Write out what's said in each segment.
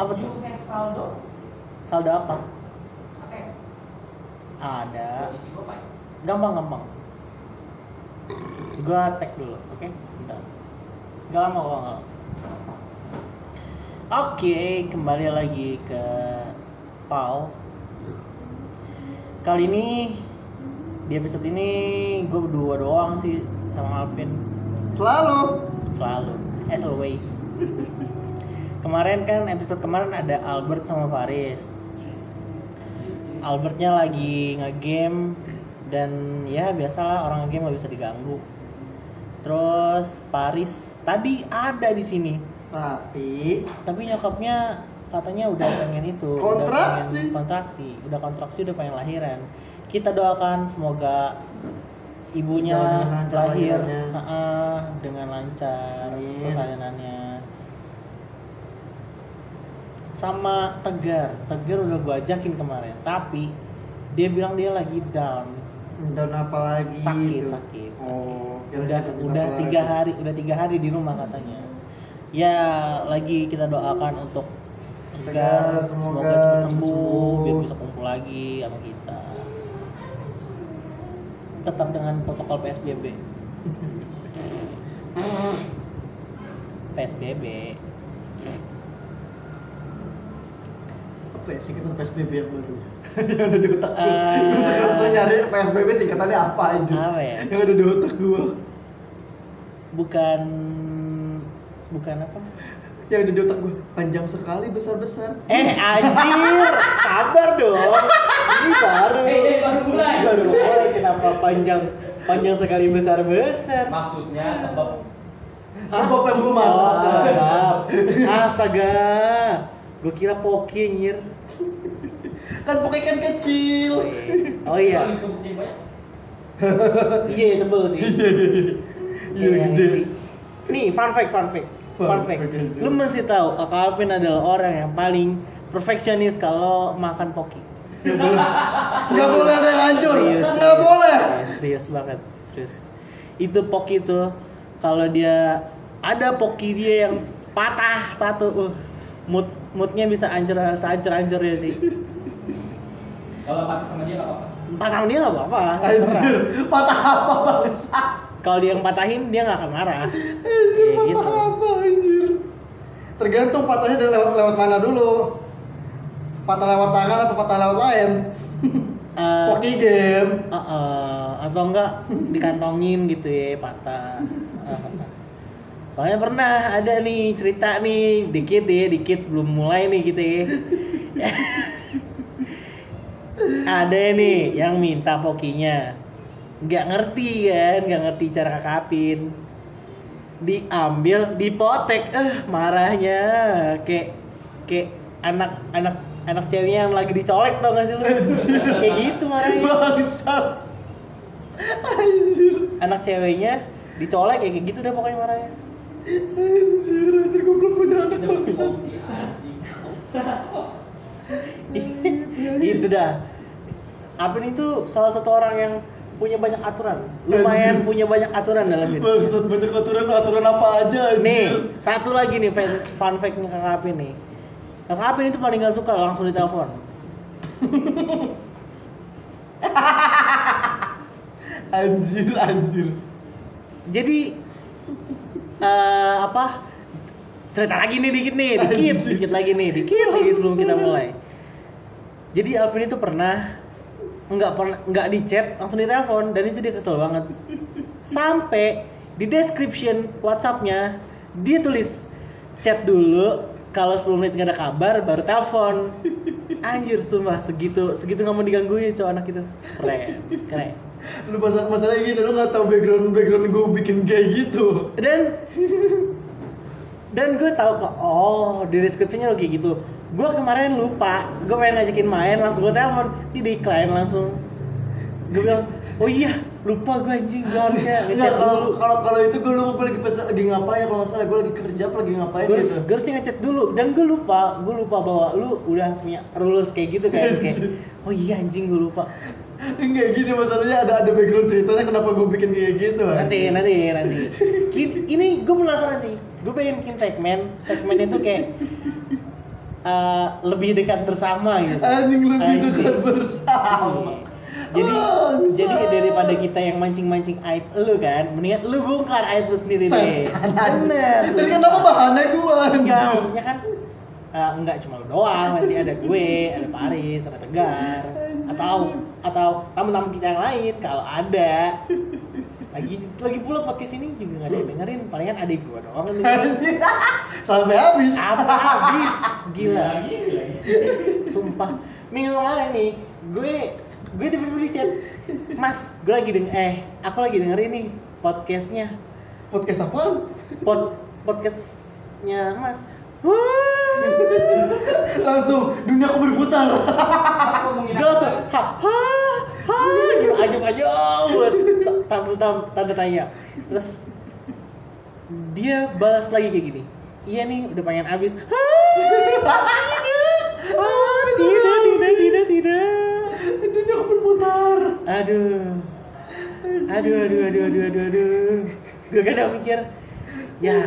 Apa tuh? You have saldo? Saldo apa? Oke. Ada. Isi gopay. Gampang gampang. Gua tag dulu, oke? Bentar. Gak lama gua nggak. Oke, kembali lagi ke Pau. Kali ini di episode ini gue berdua doang sih sama Alvin Selalu. selalu as always. Kemarin kan episode kemarin ada Albert sama Faris. Albertnya lagi ngegame dan ya biasalah orang ngegame nggak bisa diganggu. Terus Paris tadi ada di sini, Tapi tapi nyokapnya katanya udah pengen itu, udah Kontraksi. pengen kontraksi, udah kontraksi udah pengen lahiran. Kita doakan semoga ibunya lahir dengan lancar persalinannya. Sama Tegar, Tegar udah gua ajakin kemarin, tapi dia bilang dia lagi down, down apa lagi sakit, itu? sakit, Oh, sakit. kira Udah udah tiga lagi. hari, udah tiga hari di rumah katanya. Ya lagi kita doakan untuk Tegar, Tegar, semoga, semoga cepat cepat sembuh, sembuh. biar bisa kumpul lagi sama kita. Tetap dengan protokol PSBB. PSBB. Apa ya singkatan PSBB yang baru? yang ada di otak gua. Eh. Gua sekarang langsung nyari PSBB singkatannya apa aja? Apa ya? Yang ada di otak gua. Bukan bukan apa? Yang ada di otak gua panjang sekali besar-besar. Eh anjir, sabar dong. Ini baru. Eh, baru mulai. Baru mulai. Kenapa panjang panjang sekali besar besar? Maksudnya tebak Kebab yang belum kebab. Astaga. Gue kira poki anjir. Kan pokoknya kan kecil. Oh iya. Tebaknya banyak. Iya, tebel sih. Iya Yang gede. ini. Nih, fun fact, fun fact. Fun fact. Lu mesti tahu Kakak Alvin adalah orang yang paling perfeksionis kalau makan poki. Nggak boleh ada yang hancur. Serius. boleh. Serius, serius banget, serius. Itu poki itu kalau dia ada poki dia yang patah satu, uh, mood moodnya bisa hancur sehancur hancurnya sih. Kalau patah sama dia nggak apa-apa. Patah sama dia nggak apa-apa. Anjir, patah apa bangsa? Kalau dia yang patahin dia nggak akan marah. Anjir, Kayak patah gitu. apa anjir? Tergantung patahnya dari lewat lewat mana dulu. Patah lewat tangan apa patah lewat lain? Eh, Poki game. eh, eh, atau enggak dikantongin gitu ya patah. Eh, eh. Soalnya pernah ada nih cerita nih dikit ya dikit sebelum mulai nih gitu ya. ada nih yang minta pokinya nggak ngerti kan nggak ngerti cara kakapin diambil dipotek eh marahnya kayak kayak anak anak anak ceweknya yang lagi dicolek tau gak sih lu kayak gitu marahnya Bangsat. Anjir. anak ceweknya dicolek kayak gitu deh pokoknya marahnya Anjir, anjir gue belum punya anak anjing. itu dah. Apin itu salah satu orang yang punya banyak aturan. Lumayan punya banyak aturan dalam hidup. Bangsat banyak aturan aturan apa aja anjir. nih satu lagi nih fun, fun fact nya kakak Apin nih. Kakak Apin itu paling gak suka langsung ditelepon. Anjir, anjir. jadi eh apa? Cerita lagi nih dikit nih dikit dikit lagi nih dikit lagi sebelum kita mulai. Jadi Alvin itu pernah nggak pernah nggak di chat langsung ditelepon dan itu dia kesel banget. Sampai di description WhatsAppnya dia tulis chat dulu kalau 10 menit nggak ada kabar baru telepon. Anjir sumpah segitu segitu nggak mau digangguin cowok anak itu. Keren keren Lu masalah masalahnya gini, lu nggak tahu background background gue bikin kayak gitu. dan dan gue tahu kok oh di deskripsinya lo kayak gitu gue kemarin lupa gue pengen ngajakin main langsung gue telepon di decline langsung gue bilang oh iya lupa gue anjing gue harusnya ngechat kalau dulu kalau kalau itu gue lupa gue lagi pas lagi ngapain kalau nggak salah gue lagi kerja apa lagi ngapain gue gitu. gue harusnya ngechat dulu dan gue lupa gue lupa bahwa lu udah punya rules kayak gitu kan kayak oh iya anjing gue lupa Enggak gini masalahnya ada ada background ceritanya kenapa gue bikin kayak gitu. nanti nanti nanti ini gue penasaran sih gue pengen bikin segmen segmen itu kayak eh, lebih dekat bersama gitu. Anjing lebih Anjing. dekat bersama. Jadi Bangsat. jadi daripada kita yang mancing-mancing aib lu kan, mendingan lu bongkar aib lu sendiri deh. Bener. Jadi kenapa bahannya gua? Enggak, maksudnya kan eh, enggak cuma lu doang, nanti ada gue, ada Paris, ada Tegar, atau atau tamu-tamu kita yang lain kalau ada. Lagi lagi pula podcast ini juga nggak ada yang dengerin, palingan adik gua doang yang dengerin. Sampai habis. Apa habis? Gila. Sumpah. Minggu kemarin nih, gue gue tiba-tiba di chat, Mas, gue lagi deng eh, aku lagi dengerin nih podcastnya, Podcast apaan? pod podcastnya Mas. Langsung dunia aku berputar. Gue langsung, ha, ha, ha, gitu aja aja buat tanda tanda tanya. Terus dia balas lagi kayak gini. Iya nih, udah pengen habis. Ah, tidak, tidak, tidak, tidak. dunia aku berputar. Aduh. Aduh, aduh, aduh, aduh, aduh, aduh. Gue kadang mikir, ya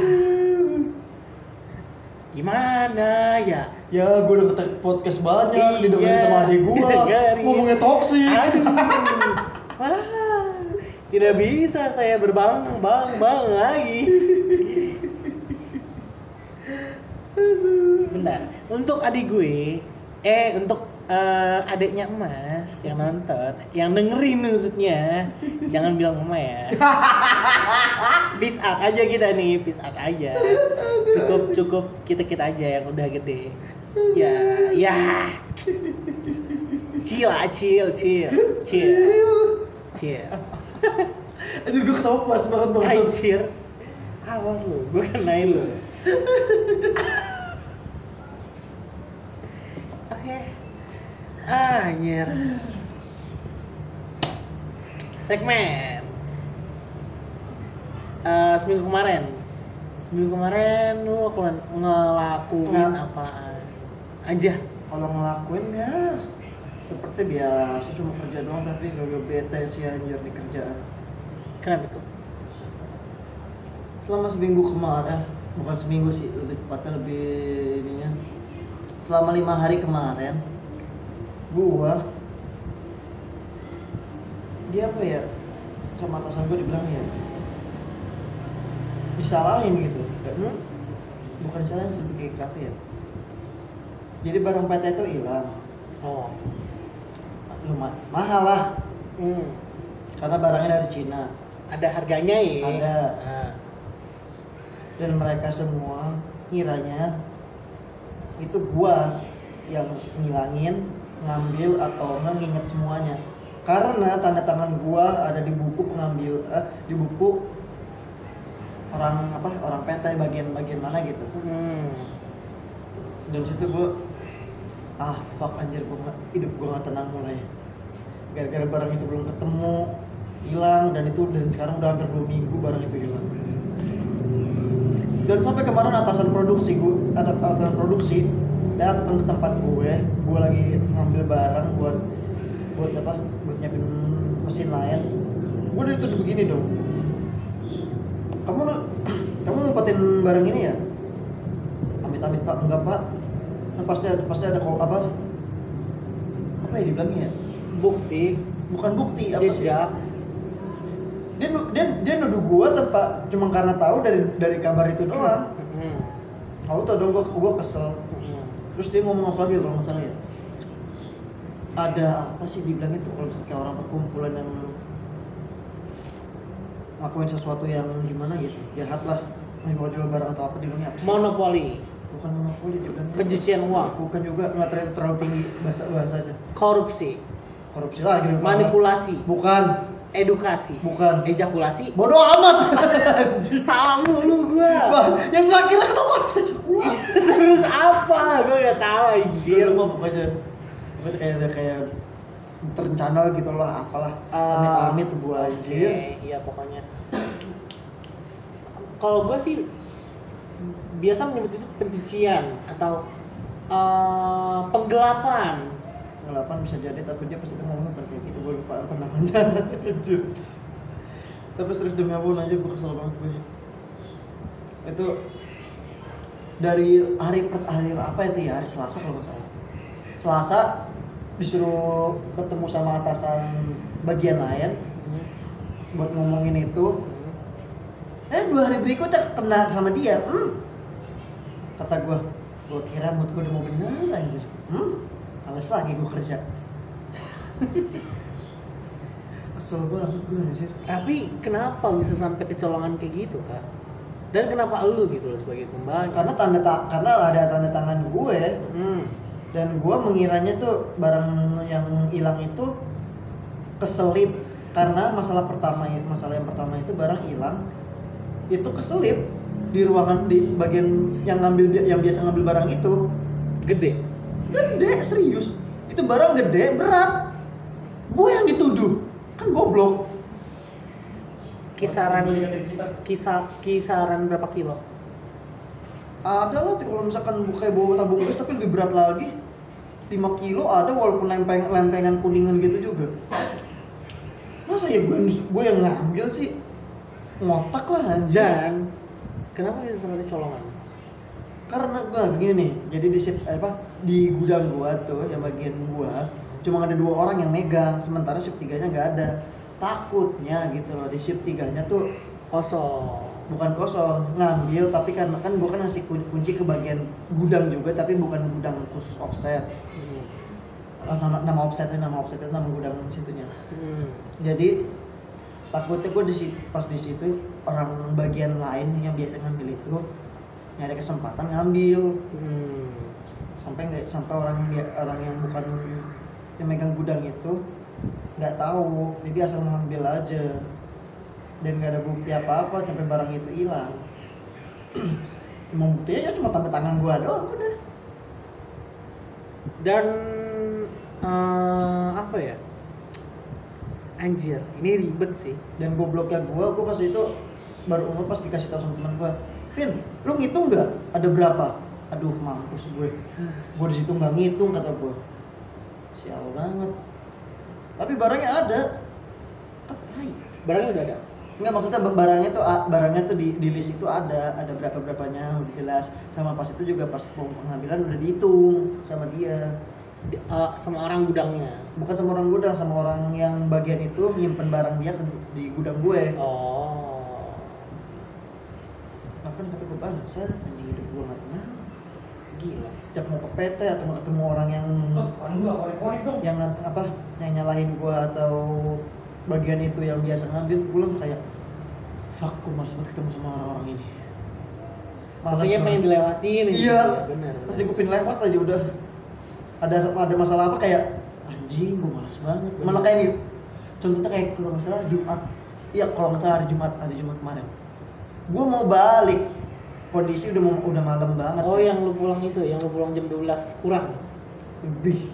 gimana ya? Ya, gue udah ngetek podcast banyak, Iya, didengerin sama adik gua. didengerin. Ngomongnya toksik. Tidak bisa saya berbang bang bang lagi. Bentar, untuk adik gue, eh untuk eh, adiknya emas yang nonton, yang dengerin maksudnya, jangan bilang mama ya. Peace out aja kita nih, peace out aja. Cukup cukup kita kita aja yang udah gede. Ya, ya. Chill lah, chill, chill, chill, chill. Anjir gue ketawa puas banget banget. Anjir. Awas lu, gue kenain lu. Oke. Anjir. Segmen. Eh, seminggu kemarin. Seminggu kemarin lu ngelakuin, ngelakuin apaan? Aja. Kalau ngelakuin ya seperti biasa cuma kerja doang tapi gak bete sih anjir di kerjaan. Kenapa tuh? Selama seminggu kemarin, bukan seminggu sih, lebih tepatnya lebih ininya. Selama lima hari kemarin, gua dia apa ya sama atasan gue dibilang ya disalahin gitu Hmm? bukan disalahin sih kayak apa ya jadi barang PT itu hilang Oh. lumayan mahal lah Hmm. karena barangnya dari Cina Ada harganya ya? Ada. Ah. dan mereka semua kiranya itu gua yang ngilangin ngambil atau nginget semuanya. Karena tanda tangan gua ada di buku pengambil eh, di buku orang apa orang PT bagian-bagian mana gitu. Hmm. dan situ gua ah fuck anjir gua hidup gua nggak tenang mulai. Gara-gara barang itu belum ketemu hilang dan itu dan sekarang udah hampir dua minggu barang itu hilang. Dan sampai kemarin atasan produksi gua ada atasan produksi datang ke tempat gue gue lagi ngambil barang buat buat apa buat nyiapin mesin lain gue dituduh begini dong. Kamu kamu ngumpetin barang ini ya? Amit-amit pak. Enggak pak. Nah, pasti ada pasti ada kok apa? Apa ya dibilangnya ya? Bukti, bukan bukti apa sih? Jejak. dia dia dia nuduh gua tanpa cuma karena tahu dari dari kabar itu doang. Hmm. tahu tau dong gua gua kesel. Hmm. Terus dia ngomong apa lagi kalau nggak salah ya? Ada apa sih dibilang itu? Kalau misalnya orang perkumpulan yang ngakuin sesuatu yang gimana gitu? Jahat lah jual jual barang atau apa dibilangnya apa sih? Monopoli, bukan monopoli dibilangnya pencucian uang, bukan juga nggak terlalu, terlalu tinggi bahasa bahasanya korupsi, korupsi lagi manipulasi, bukan edukasi, bukan ejakulasi. bodoh amat Salah mulu gua. Bah, yang terakhir kenapa bisa pulang Terus apa? Gua gak tahu anjir. Dia mah pokoknya kayak ada kayak terencana gitu lah apalah Ah, amit-amit gua Oke, anjir iya pokoknya. Kalau gue sih biasa menyebut itu pencucian atau eh, penggelapan. Ngelapan bisa jadi tapi dia pas itu bukan kayak gitu gue lupa apa namanya tapi serius demi ampun aja gue kesel banget gue itu dari hari per hari apa itu ya hari Selasa kalau nggak salah Selasa disuruh ketemu sama atasan bagian lain Hmm. buat ngomongin itu Hmm. eh dua hari berikutnya kena sama dia hmm. kata gua gua kira mood gua udah mau bener anjir hmm. Males lagi gua kerja kesel banget gua anjir Tapi kenapa bisa sampai kecolongan kayak gitu kak? Dan kenapa lu gitu loh sebagai tumbal? karena tanda tak karena ada tanda tangan gue Hmm. dan gua mengiranya tuh barang yang hilang itu keselip karena masalah pertama masalah yang pertama itu barang hilang itu keselip di ruangan di bagian yang ngambil yang biasa ngambil barang itu Gede. Gede serius. Itu barang gede berat. Gue yang dituduh kan goblok. Kisaran kisah kisaran berapa kilo? ada lah kalau misalkan buka bawa tabung gas tapi lebih berat lagi. 5 kilo ada walaupun lempeng lempengan kuningan gitu juga. Masa ya gue gue yang ngambil sih? Ngotak lah anjir Dan kenapa bisa sampai kecolongan? karena gue begini nih jadi di apa di gudang gua tuh yang bagian gua cuma ada dua orang yang megang sementara shift tiganya nggak ada takutnya gitu loh di shift tiganya tuh Kosong. bukan kosong ngambil tapi kan kan gua kan ngasih kun- kunci ke bagian gudang juga tapi bukan gudang khusus offset Hmm. Ah, nama, nama offsetnya nama offsetnya nama gudang situnya Hmm. jadi takutnya gue di pas di situ orang bagian lain yang biasa ngambil itu nyari kesempatan ngambil Hmm. Sampai nggak sampai orang yang orang yang bukan yang megang gudang itu nggak tahu. Jadi asal ngambil aja. Dan nggak ada bukti apa apa sampai barang itu hilang. Emang buktinya ya cuma tanda tangan gua doang udah. Dan eh, apa ya? Anjir, ini ribet sih. dan gobloknya gua gua pas itu baru umur pas dikasih tahu sama teman gua Pin lu ngitung nggak? Ada berapa aduh mampus gue. Gue di situ nggak ngitung kata gue sial banget. Tapi barangnya ada. Kan tai. Barangnya udah ada. Enggak maksudnya barangnya tuh barangnya tuh di, di list itu ada. Ada berapa berapanya udah jelas. Sama pas itu juga pas peng- pengambilan udah dihitung sama dia. Di- eh, sama orang gudangnya. bukan sama orang gudang sama orang yang bagian itu nyimpen barang dia ke, di gudang gue. Oh. bahkan kata gue bangsa anjing hidup gue nggak tenang Gila. setiap mau ke PT atau mau ketemu orang yang Oh, gua yang apa yang nyalahin gue atau bagian itu yang biasa ngambil langsung kayak fuck males banget ketemu sama orang-orang ini. Maksudnya pengen dilewatin gitu iya. ya, benar. pasti gue pengen lewat aja udah. Ada ada masalah apa kayak anjing gue males banget. Malah kayak nih contohnya kayak kalau nggak salah Jumat. Iya kalau nggak salah hari Jumat hari Jumat kemarin. Gue mau balik kondisi udah mau udah malam banget. Oh, yang lu pulang itu, yang lu pulang jam 12 kurang. lebih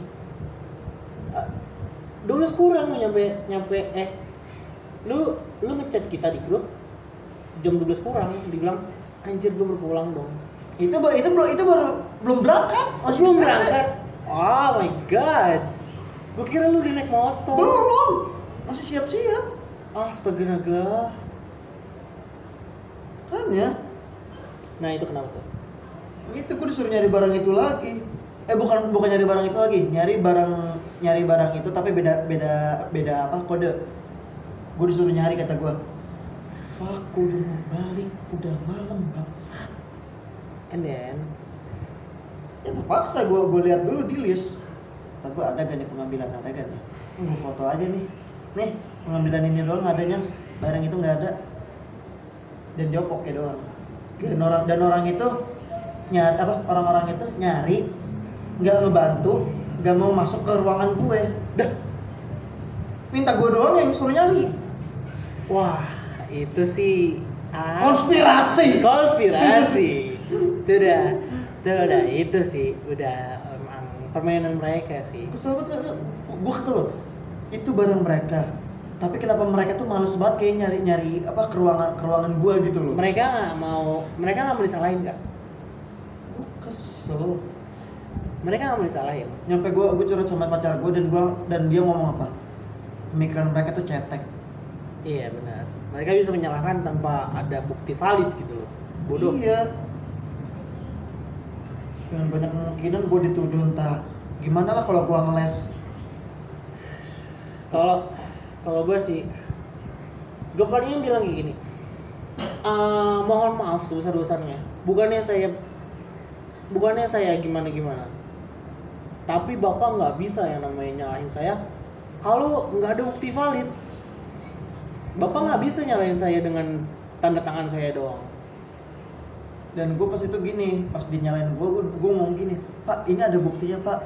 12 kurang lu nyampe nyampe eh lu lu ngechat kita di grup jam 12 kurang dibilang anjir gue baru pulang dong itu itu belum itu baru belum berangkat? Masih belum berangkat. Oh my god. Gue kira lu udah naik motor. Belum. Masih siap-siap. Astaga naga. Kan ya nah itu kenapa tuh? Itu gue disuruh nyari barang itu lagi. Eh bukan bukan nyari barang itu lagi. Nyari barang nyari barang itu tapi beda beda beda apa? Kode. Gue disuruh nyari kata gue fuck gue udah mau balik. Udah malam bangsat. And then? Ya terpaksa gue gue lihat dulu di list. Gue ada gak nih pengambilan? Ada gak nih? Gue foto aja nih. Nih pengambilan ini doang adanya. Barang itu nggak ada. Dan dia oke doang dan orang dan orang itu nyari apa orang-orang itu nyari nggak ngebantu nggak mau masuk ke ruangan gue. Dah. Minta gue doang yang suruh nyari. Wah itu sih ah, konspirasi. Konspirasi. Itu udah itu udah itu sih udah emang permainan mereka sih. Kesel banget gue kesel loh. Itu barang mereka tapi kenapa mereka tuh males banget kayak nyari nyari apa ke ruangan ke ruangan gue gitu loh? Mereka nggak mau mereka nggak mau disalahin kak. Kesel. Mereka nggak mau disalahin. Nyampe gue gue curhat sama pacar gue dan gua dan dia ngomong apa? Pemikiran mereka tuh cetek. Iya benar. Mereka bisa menyalahkan tanpa ada bukti valid gitu loh. Bodoh. Iya. Dengan banyak kemungkinan gue dituduh entah gimana lah kalau gue ngeles. Kalau kalau gue sih gue palingnya bilang kayak gini "Eh, mohon maaf sebesar besarnya bukannya saya bukannya saya gimana gimana tapi bapak nggak bisa yang namanya nyalahin saya kalau nggak ada bukti valid. Bapak nggak bisa nyalahin saya dengan tanda tangan saya doang. Dan gue pas itu gini pas dinyalain gue gue ngomong gini pak ini ada buktinya pak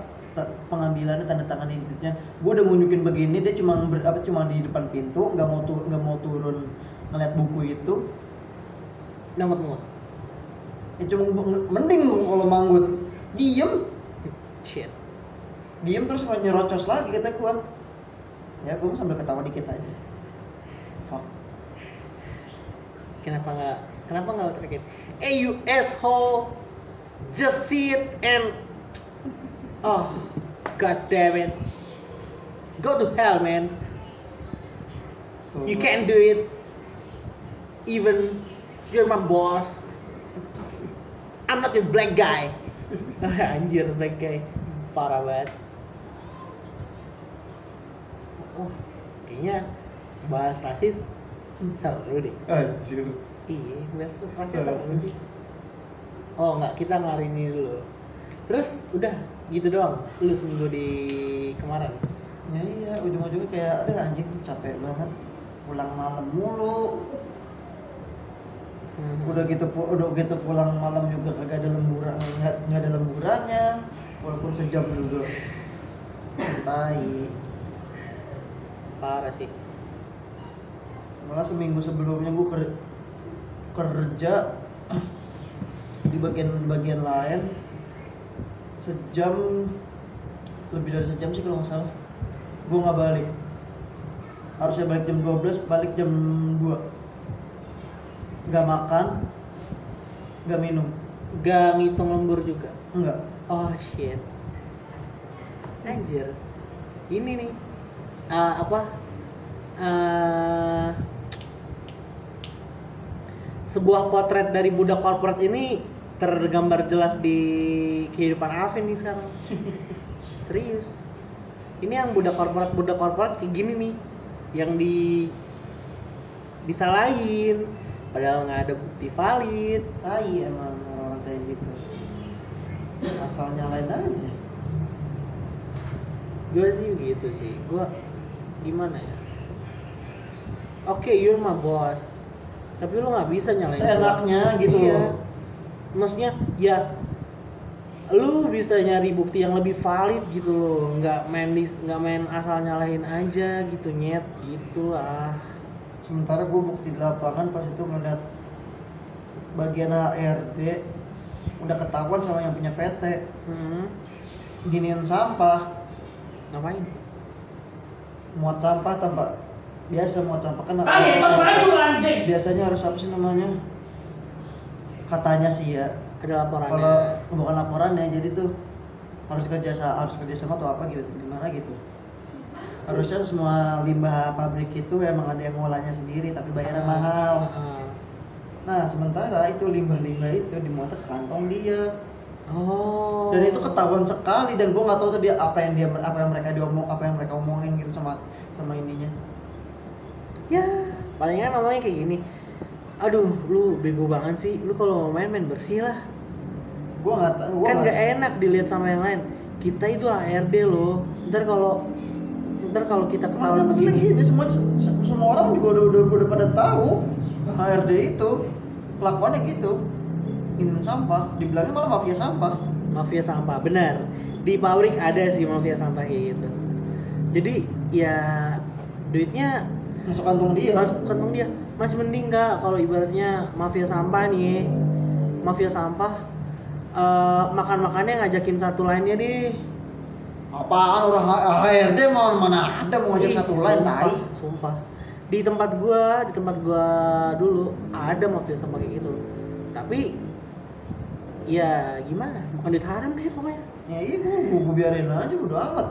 pengambilannya tanda tangan identitasnya. Gue udah nunjukin begini dia cuma ber, apa cuma di depan pintu nggak mau tur nggak mau turun ngeliat buku itu. Nangkut nangkut ya cuma mending kalau manggut. Diem. Shit. Diem terus mau nyerocos lagi kata gue ya gue sambil ketawa dikit aja. Fuck. Kenapa nggak kenapa nggak teriakin hey you asshole just sit and oh god damn it. Go to hell man. So, you can't do it. Even you're my boss. I'm not your black guy. Anjir black guy. Parah banget. Oh kayaknya bahas rasis seru deh. Anjir. Iya, bahas rasis Seru sih. Oh nggak, kita ngari ini dulu. Terus udah gitu doang. Lu seminggu di kemarin. ya iya ujung-ujungnya kayak ada anjing capek banget pulang malam mulu Hmm. udah gitu udah gitu pulang malam juga kagak ada lemburan nggak nggak ada lemburannya walaupun sejam juga santai parah sih. malah seminggu sebelumnya gue ker- kerja di bagian bagian lain sejam lebih dari sejam sih kalau nggak salah gue nggak balik harusnya balik jam 12 balik jam 2 nggak makan nggak minum Gak ngitung lembur juga. enggak Oh shit. Anjir. Ini nih. eh, apa? eh sebuah potret dari budak korporat ini tergambar jelas di kehidupan Alvin nih sekarang. Serius. Ini yang budak korporat budak korporat kayak gini nih, yang di disalahin, padahal nggak ada bukti valid. tai emang orang kayak gitu asal nyalain aja gue sih gitu sih gue gimana ya oke you're my boss tapi lu nggak bisa nyalain gua. Seenaknya gitu Iya. Maksudnya ya lu bisa nyari bukti yang lebih valid gitu loh. Nggak main dis nggak main asal nyalahin aja gitu nyet gitu lah sementara gue bukti di lapangan pas itu ngeliat bagian HRD udah ketahuan sama yang punya PT hmm. giniin sampah. Ngapain? Muat sampah tanpa biasa muat sampah kan biasanya harus apa sih namanya katanya sih ya ada laporannya. Kalau bukan laporannya jadi tuh harus kerja harus kerja sama atau apa gitu gimana gitu. Harusnya semua limbah pabrik itu emang ada yang ngolahnya sendiri tapi bayarnya Ah, mahal. ah. nah sementara itu limbah-limbah itu dimuat ke kantong dia. Oh. Dan itu ketahuan sekali dan gua nggak tahu tuh dia apa yang dia apa yang mereka diomong apa yang mereka omongin gitu sama sama ininya. Ya palingnya namanya kayak gini aduh lu bego banget sih. Lu kalau mau main main bersih lah. Gua nggak tahu gua kan nggak- enak dilihat sama yang lain. Kita itu HRD loh. Ntar kalau ntar kalau kita ketahuan begini gini. semua se- semua orang juga udah udah, udah pada tahu HRD itu. Kelakuannya gitu. Ingin sampah. Dibilangnya malah mafia sampah. Mafia sampah benar. Di pabrik ada sih mafia sampah kayak gitu. Jadi ya duitnya masuk kantong dia. Masuk kantong dia masih mending kak kalau ibaratnya mafia sampah nih mafia sampah eh, makan makannya ngajakin satu lainnya deh. Apaan orang HRD mau mana ada mau ngajak Ih, satu lain tai? sumpah. Di tempat gua di tempat gua dulu ada mafia sampah kayak gitu. Tapi ya gimana? Bukan duit haram deh pokoknya. Ya iya gua, gua, biarin aja udah amat.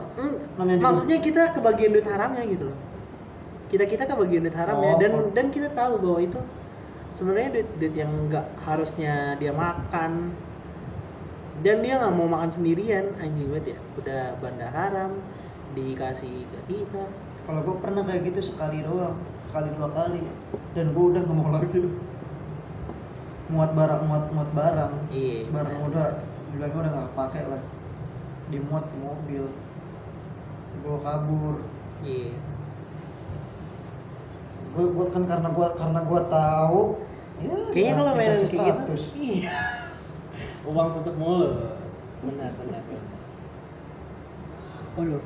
Juga- maksudnya kita kebagian duit haramnya gitu loh kita kita kebagian duit haramnya Oh, dan oh. dan kita tahu bahwa itu sebenarnya duit duit yang nggak harusnya dia makan. Dan dia nggak mau makan sendirian anjing banget ya. Udah banda haram dikasih ke kita. Kalau gue pernah kayak gitu sekali doang sekali dua kali. Dan gue udah nggak mau lagi. Muat barang muat muat barang. Iya barang udah bilangnya udah nggak pakai lah. Dimuat ke mobil. Gue kabur. Iya gue gue kan karena gue karena gue tahu ya kayaknya kalau main kayak gitu iya. Uang tutup mulut benar benar Aduh.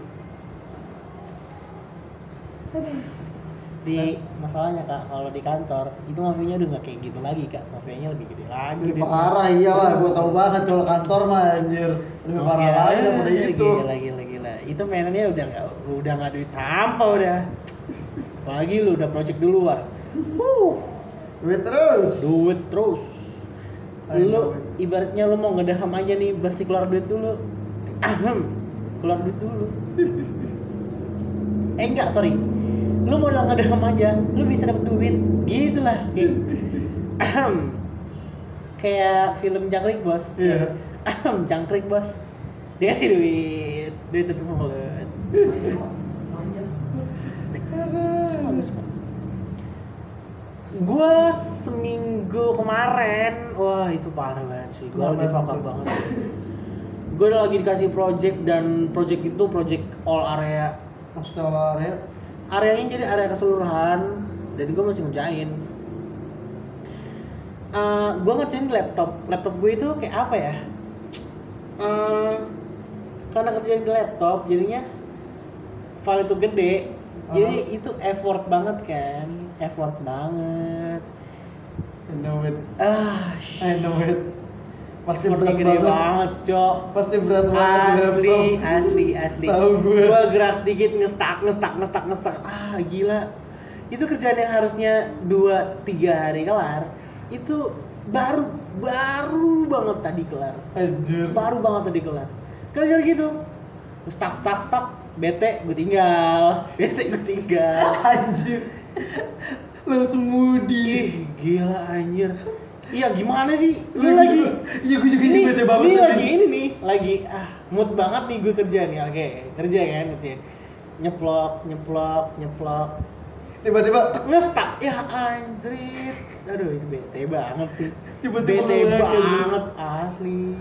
di masalahnya kak kalau di kantor itu mafianya udah nggak kayak gitu lagi kak. Mafianya lebih gede lagi. Lebih parah iyalah. Gue tahu banget kalau kantor mah anjir. Lebih parah Mafia, lagi daripada itu. gila gila gila itu mainannya udah nggak udah nggak duit sampah udah apalagi lu udah project duluan. Wuh, duit terus. Duit terus. Ayo, lu ibaratnya lu mau ngedaham aja nih pasti keluar duit dulu. Ahem keluar duit dulu. Eh enggak sorry. Lu mau ngedaham aja lu bisa dapet duit. Gitu lah kayak ahem. Kayak film jangkrik bos. Iya. ahem jangkrik bos. Dia kasih duit. Duit tutup mulut Gua seminggu kemarin, wah itu parah banget sih. Kenapa lagi fuck up banget. Gue udah lagi dikasih project dan project itu project all area. maksudnya olahraga Areanya jadi area keseluruhan dan gue masih ngerjain. Eh gue ngerjain di laptop. Laptop gue itu kayak apa ya? Eh karena kerjain di laptop jadinya file itu gede. Jadi itu effort banget kan, effort banget. I know it Ah, I know it pasti berat gede banget banget, Cok. pasti berat banget Asli, asli, asli. tahu gue Gua gerak sedikit ngestak, ngestak, ngestak, ngestak. Ah, gila. Itu kerjaan yang harusnya 2 3 hari kelar. Itu baru baru banget tadi kelar. anjir Baru banget tadi kelar. Gara-gara gitu. Stak, stak, stak. Bete, gue tinggal. Bete, gue tinggal. anjir. Langsung mudi. Ih, gila anjir. Iya, gimana sih? Lu Iya, lagi iya gue juga ini, bete banget ini lagi ini nih lagi ah mood banget nih gue kerja nih. Oke kerja kan kerjain nyeplok nyeplok nyeplok. Tiba-tiba ngestak ya anjir aduh itu bete banget sih. Tiba-tiba bete banget asli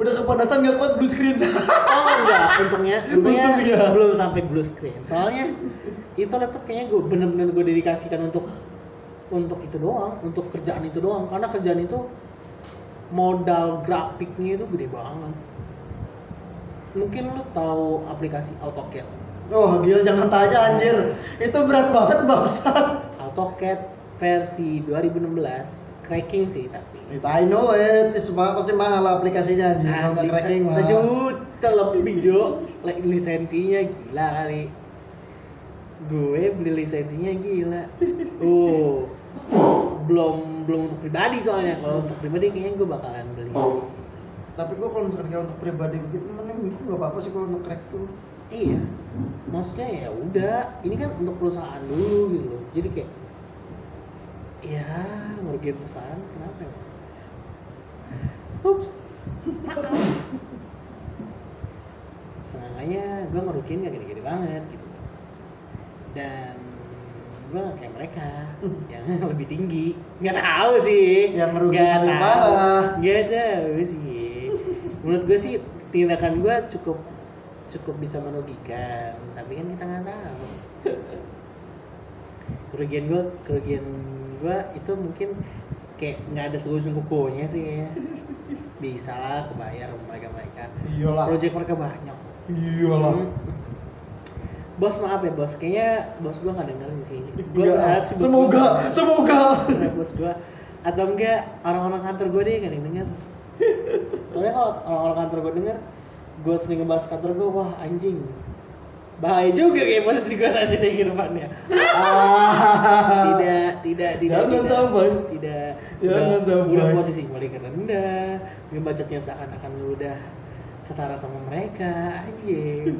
udah kepanasan gak kuat blue screen. Oh enggak. Untungnya untungnya Untung ya. belum sampai blue screen. Soalnya itu laptop kayaknya gue bener-bener gue dedikasikan untuk untuk itu doang untuk kerjaan itu doang. Karena kerjaan itu modal grafiknya itu gede banget. Mungkin lu tahu aplikasi AutoCAD? Oh gila jangan tanya anjir. Itu berat banget bangsat. AutoCAD versi 2016 cracking sih tapi I know it, semua pasti mahal aplikasinya anjir Asli, cracking se- sejuta lebih Jo. Li- lisensinya gila kali. Gue beli lisensinya gila. Oh belum belum untuk pribadi soalnya. Kalau untuk pribadi kayaknya gue bakalan beli. Tapi gua kalau misalkan kayak untuk pribadi begitu mending nggak apa-apa sih kalau untuk crack tuh. iya. Maksudnya ya udah ini kan untuk perusahaan dulu gitu loh. Jadi kayak ya ngerugiin perusahaan kenapa ya? Ups. Sengaja gue ngerugiin gak gede-gede banget gitu. Dan gue gak kayak mereka yang lebih tinggi. Nggak tahu sih. Yang ngerugiin tahu. parah. nggak tahu sih. Menurut gue sih tindakan gue cukup cukup bisa merugikan. Tapi kan kita nggak tahu. Kerugian gue kerugian gue itu mungkin kayak nggak ada seujung kukunya sih ya bisa lah kebayar mereka mereka Iyalah. project mereka banyak Iyalah. Hmm. Bos maaf ya bos, kayaknya bos gua nggak dengerin sih. Iya. berharap sih bos Semoga, gua, semoga. bos gua atau enggak orang-orang kantor gua deh nggak yang denger. Soalnya kalau orang-orang kantor gua denger, gua sering ngebahas kantor gua, wah anjing. Bahaya juga kayak posisi gua nanti di ke depannya. Ah. Tidak, tidak, tidak. Jangan tidak, sampai. Tidak. Jangan udah, sampai. Udah posisi mulai rendah, ngebacotnya seakan-akan lu udah setara sama mereka, anjing.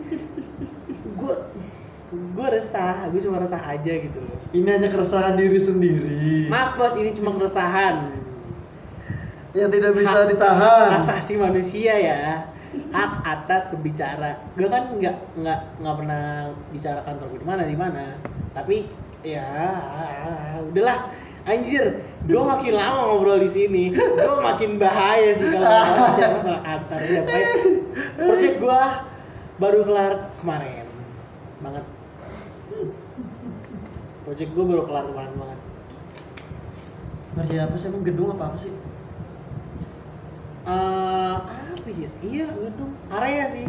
gue gue resah, gue cuma resah aja gitu loh. Ini hanya keresahan diri sendiri. Maaf bos, ini cuma keresahan. yang tidak bisa Hak- ditahan asasi manusia ya hak atas berbicara gue kan nggak nggak nggak pernah bicara kantor gue di mana di mana. Tapi ya udahlah. Anjir gue makin lama ngobrol di sini. Gue makin bahaya sih kalau ngomongin masalah kantor. Ya project gue baru kelar kemarin banget. Project gue baru kelar kemarin banget. Ngerjain apa sih? Emang gedung apa apa sih? Eh apa ya? Iya, gedung area sih.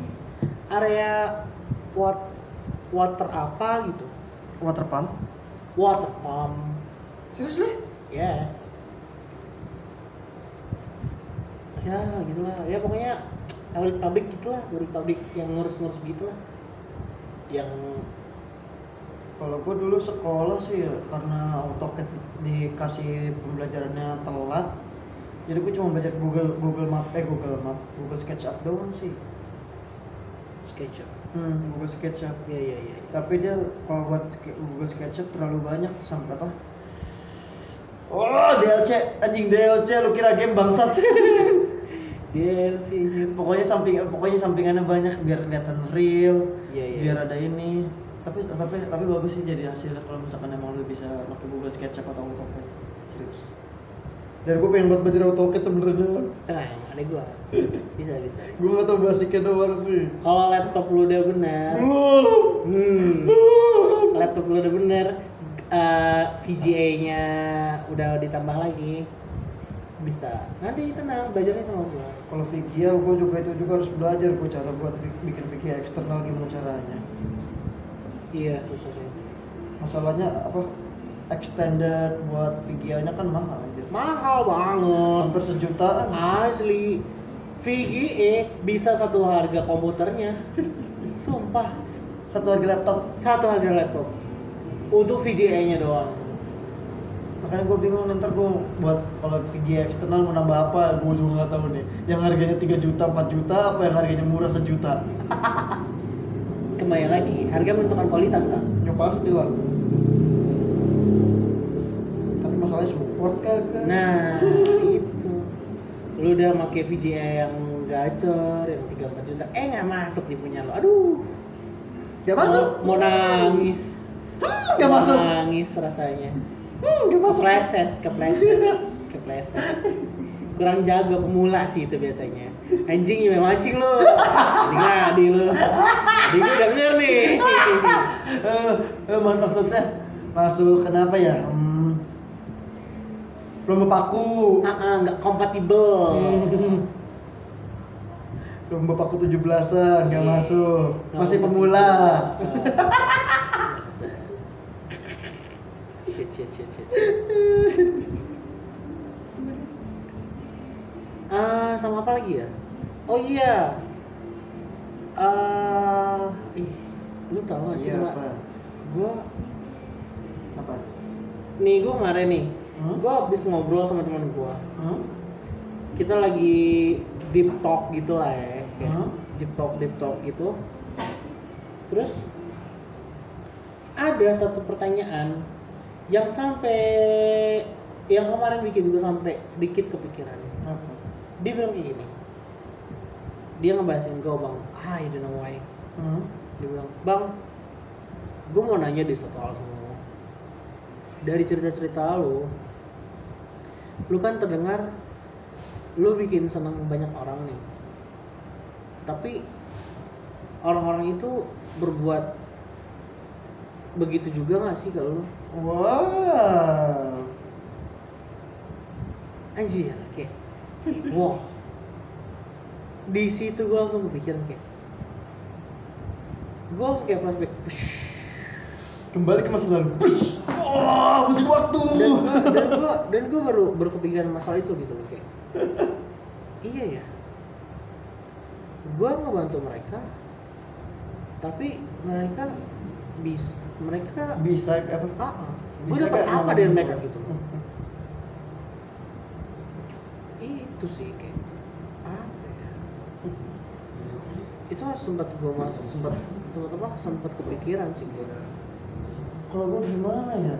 Area wat water apa gitu. water pump Water pump. serius deh Yes. Ya, gitulah. Ya pokoknya pabrik-pabrik gitulah, pabrik-pabrik yang ngurus-ngurus begitulah. Yang kalau gue dulu sekolah sih ya karena AutoCAD dikasih pembelajarannya telat jadi gue cuma belajar Google Google Map eh Google Map Google SketchUp doang sih. SketchUp. hmm, Google SketchUp. Iya, iya, iya. tapi dia kalau buat Google SketchUp terlalu banyak sampai apa? Oh DLC anjing DLC lu kira game bangsat. DLC pokoknya samping pokoknya sampingannya banyak biar kelihatan real Iya, iya. biar ada ini. Tapi tapi tapi bagus sih jadi hasilnya kalau misalkan emang lu bisa pakai Google SketchUp atau AutoCAD serius dan gue pengen buat belajar AutoCAD sebenarnya Tenang, ada gua. Bisa, bisa. bisa. gue nggak tahu basicnya doang sih Kalau laptop lu udah benar, belum Hmm. Laptop lu udah bener, eh, VGA-nya udah ditambah lagi, bisa. Nanti tenang, belajarnya sama gua. kalau VGA gue juga itu juga harus belajar gue cara buat bi- bikin VGA eksternal gimana caranya Iya, susah sih. masalahnya apa extended buat VGA nya kan mahal anjir Mahal banget. hampir sejutaan Asli. VGA bisa satu harga komputernya. Sumpah, satu harga laptop satu harga laptop. Untuk VGA-nya doang. makanya gue bingung ntar gue buat kalau VGA eksternal mau nambah apa gue juga nggak tahu nih yang harganya 3 juta 4 juta apa yang harganya murah sejuta Kembali lagi, harga menentukan kualitas kan. ya pasti lah kagak Nah, itu. Lu udah pakai VGA yang gacor, yang 3 4 juta. Eh nggak masuk di punya lu. Aduh. gak masuk Mau, mau nangis. Hmm, gak Mau masuk Nangis rasanya. hmm, gak masuk Kepleset, kepleset, kepleset. Kurang jago pemula sih itu biasanya. Anjing ya mancing lu. Anjing ngadi lu. Tadi gue denger nih. eh, eh, mak- maksudnya masuk kenapa ya hmm, belum berpaku Ah, ah, nggak kompatibel. Belum berpaku 17-an gak Iya. masuk Nggak masih pemula shit, shit, shit, shit. Ah, sama apa lagi ya? Oh iya. Ah, ih, lu tau gak sih Iya, Mbak? apa? Gua apa nih gua kemarin nih. Hmm? Gua habis ngobrol sama teman gua. Hmm? Kita lagi deep talk gitu lah ya. Kayak Hmm? deep talk, deep talk gitu. Terus ada satu pertanyaan yang sampai yang kemarin bikin gue sampai sedikit kepikiran. apa Dia bilang kayak gini. Dia ngebahasin gue bang, ah I don't know why. hmm? Dia bilang, bang, gue mau nanya di satu hal sama lo. Dari cerita-cerita lo, lu kan terdengar lu bikin seneng banyak orang nih. Tapi orang-orang itu berbuat begitu juga gak sih kalau lu? wow Anjir, kayak wow. Di situ gue langsung kepikiran kayak gue langsung kayak flashback. Push. Kembali ke masa lalu. Bus! oh mesin waktu. Dan gua dan gua dan gua baru baru kepikiran masalah itu gitu loh kayak. Iya ya. Gua ngebantu mereka tapi mereka bis mereka bisa apa? Ah, ah. gua dapat apa dari mereka gitu loh. Itu sih kayak apa ya? Itu sempat gua masuk sempat sempat apa? Sempat kepikiran sih gua kalau gue gimana ya?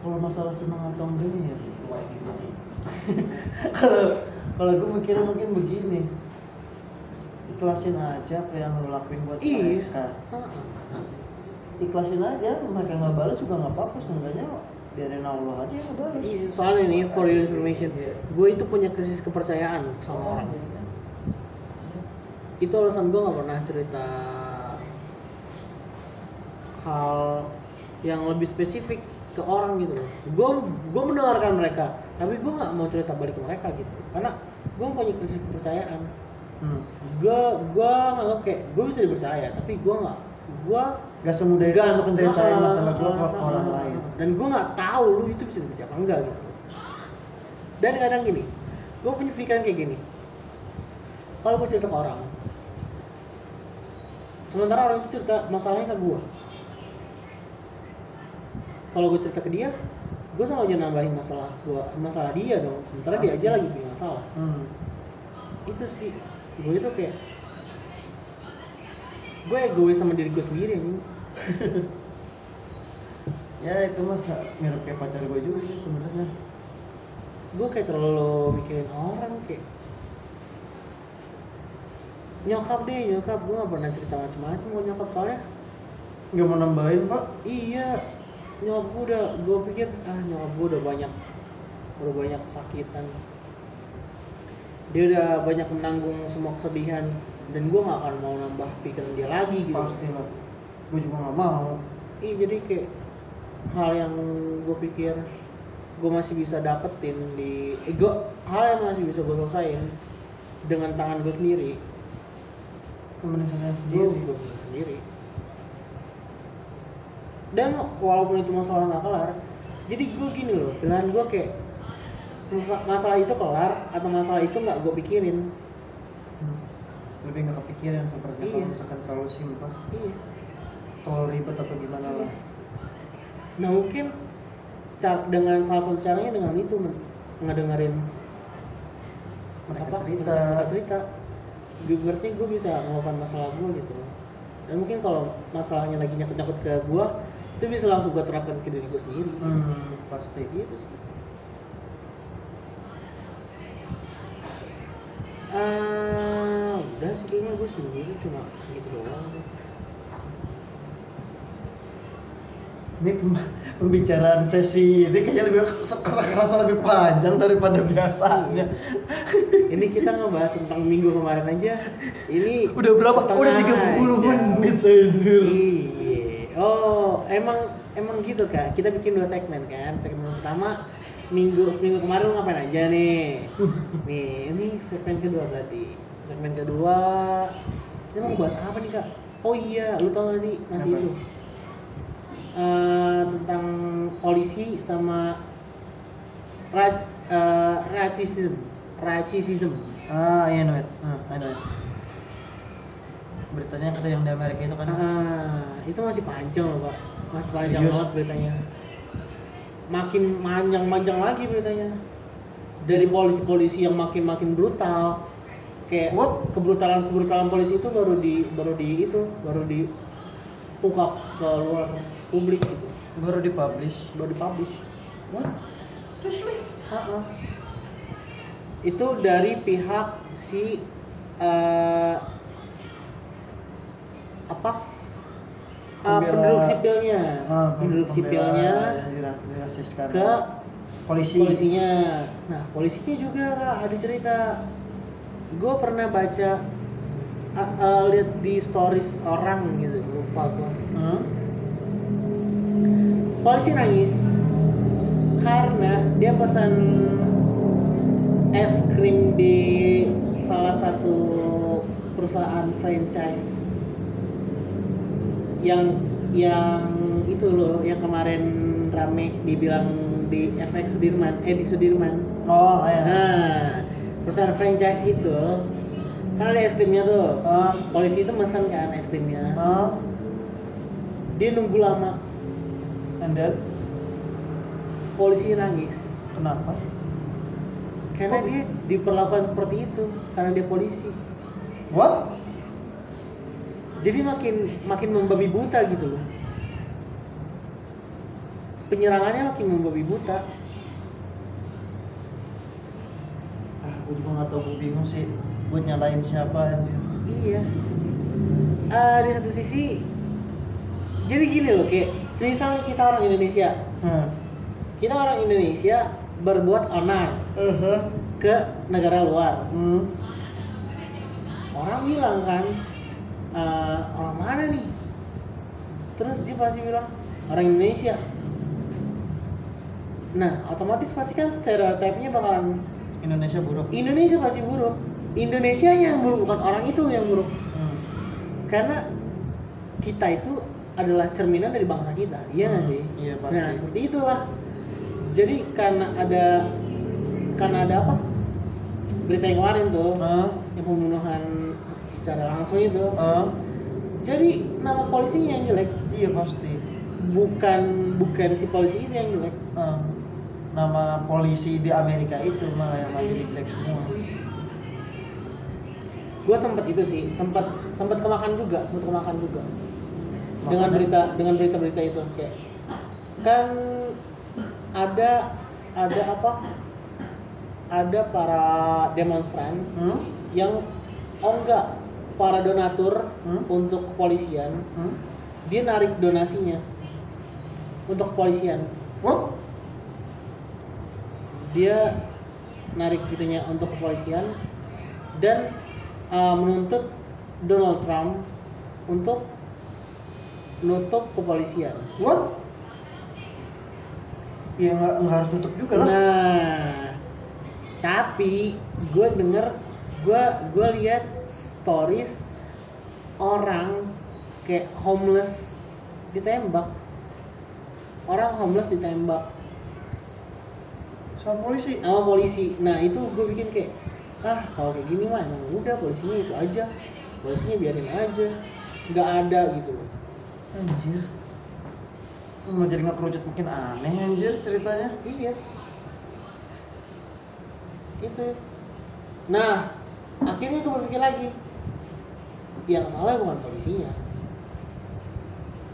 Kalau masalah senang atau enggaknya ya? Kalau kalau gue mikirnya mungkin begini. Ikhlasin aja apa yang lo lakuin buat iya. mereka. Ikhlasin aja mereka nggak balas juga nggak apa-apa seenggaknya biarin Allah aja yang ngebalas. Iya, soalnya nih for your information, gue itu punya krisis kepercayaan sama orang. Itu alasan gue nggak pernah cerita hal yang lebih spesifik ke orang gitu loh. Gue gue mendengarkan mereka, tapi gue nggak mau cerita balik ke mereka gitu, karena gue punya krisis kepercayaan. hmm. Gue gue nganggap kayak gue bisa dipercaya, tapi gue nggak gue gak semudah itu untuk menceritain ah, masalah gue ke orang lain dan gue nggak tahu lu itu bisa dipercaya apa enggak gitu dan kadang gini gue punya pikiran kayak gini kalau gue cerita ke orang sementara orang itu cerita masalahnya ke gue kalau gue cerita ke dia gue sama aja nambahin masalah gue masalah dia dong. Sementara dia Pasti. aja lagi punya masalah. Hmm. itu sih. Gue itu kayak gue egois sama diri gue sendiri ya itu mas mirip kayak pacar gue juga sih sebenarnya. Gue kayak terlalu mikirin orang kayak. Nyokap deh nyokap. Gue gak pernah cerita macam-macam sama nyokap soalnya nggak mau nambahin pak? Iya nyokap gue udah gue pikir ah nyokap gue udah banyak udah banyak kesakitan. Dia udah banyak menanggung semua kesedihan dan gue gak akan mau nambah pikiran dia lagi gitu. Pasti lah. Gue juga nggak mau. Iya jadi kayak hal yang gue pikir gue masih bisa dapetin di eh, gua- hal yang masih bisa gue selesain dengan tangan gue sendiri. Temen saya gue sendiri. gue sendiri dan walaupun itu masalah nggak kelar jadi gue gini loh pilihan gue kayak masa- masalah itu kelar atau masalah itu nggak gue pikirin Hmm. lebih nggak kepikiran kalau Iya. misalkan terlalu simpel iya terlalu ribet atau gimana Iya. lah nah mungkin cara, dengan salah satu caranya dengan itu ngedengerin mereka apa cerita mereka cerita Gue- berarti gue bisa melupakan masalah gue gitu dan mungkin kalau masalahnya lagi nyangkut-nyangkut ke gue itu bisa langsung gue terapkan ke diri gue sendiri. Hmm, pasti. Gitu sih. Ah, udah sih kayaknya gue sendiri cuma gitu doang. Ini pem- pembicaraan sesi ini kayaknya lebih kerasa lebih panjang daripada biasanya. Ini kita ngebahas tentang minggu kemarin aja. Ini udah berapa? Udah 30 aja. menit anjir. Iya. Oh, emang emang gitu kak. Kita bikin dua segmen kan. Segmen pertama minggu seminggu kemarin lu ngapain aja nih? Nih, ini segmen kedua berarti. Segmen kedua kita mau bahas apa nih kak? Oh iya, lu tau gak sih masih Apa? itu Eh, tentang polisi sama ra, eh, racism, racism. ah iya Noet ah I know it. Beritanya kata yang di Amerika itu kan Ah, itu masih panjang loh pak, masih panjang Serius? banget beritanya. Makin panjang-panjang lagi beritanya. Dari polisi-polisi yang makin-makin brutal, kayak What? kebrutalan-kebrutalan polisi itu baru di baru di itu baru diungkap ke luar publik gitu, baru dipublish baru dipublish. what seriously ah. Itu dari pihak si eh, apa? Ah, penduduk sipilnya, ah, penduduk sipilnya dirasiskan ke polisi polisinya. Nah, polisinya juga Kak, ada cerita. Gue pernah baca ah, ah, lihat di stories orang gitu, lupa gue. Hmm? Polisi nangis karena dia pesan es krim di salah satu perusahaan franchise yang yang itu loh yang kemarin rame dibilang di FX Sudirman eh di Sudirman. Oh iya. Nah perusahaan franchise itu kan ada es krimnya tuh. Ah polisi itu mesen kan es krimnya. Ah dia nunggu lama. And then? Polisi nangis. Kenapa? Karena Oh. dia diperlakukan seperti itu karena dia polisi. What jadi makin makin membabi buta gitu loh. Penyerangannya makin membabi buta. Ah gue juga nggak tahu gue bingung sih. Buat nyalain siapa anjir? Iya. Eh, di satu sisi jadi gini loh kayak misalnya kita orang Indonesia. Hmm. kita orang Indonesia berbuat onar uh ke negara luar. Hmm. orang bilang kan "Eh, orang mana nih? Terus dia pasti bilang orang Indonesia. Nah otomatis pasti kan stereotipnya bakalan Indonesia buruk. Indonesia pasti buruk. Indonesia yang buruk bukan orang itu yang buruk. Hmm. karena kita itu adalah cerminan dari bangsa kita iya Hmm, sih? Iya, pasti. nah seperti itulah. Jadi karena ada karena ada apa? Berita yang kemarin tuh Hah? yang pembunuhan secara langsung itu. Hah? jadi nama polisinya yang jelek. Iya pasti. Bukan bukan si polisi itu yang jelek. Hah. nama polisi di Amerika itu malah yang lagi jelek semua. Gue sempet itu sih sempet sempet kemakan juga sempet kemakan juga. Dengan Makanya- berita dengan berita-berita itu kayak kan ada ada apa? Ada para demonstran hmm? yang oh enggak para donatur Hmm? untuk kepolisian Hmm? dia narik donasinya untuk kepolisian What? dia narik gitunya untuk kepolisian dan uh, menuntut Donald Trump untuk nutup kepolisian. What? Ya nggak nggak harus tutup juga lah. Nah, tapi gue denger, gue gue lihat stories orang kayak homeless ditembak, orang homeless ditembak Sama polisi. sama polisi. Nah itu gue bikin kayak ah kalau kayak gini mah emang udah polisinya itu aja, polisinya biarin aja, nggak ada gitu loh. Anjir. Mau jadi nggak kerucut makin aneh anjir ceritanya. Iya. Itu. Nah, akhirnya gue berpikir lagi. Yang salah bukan polisinya.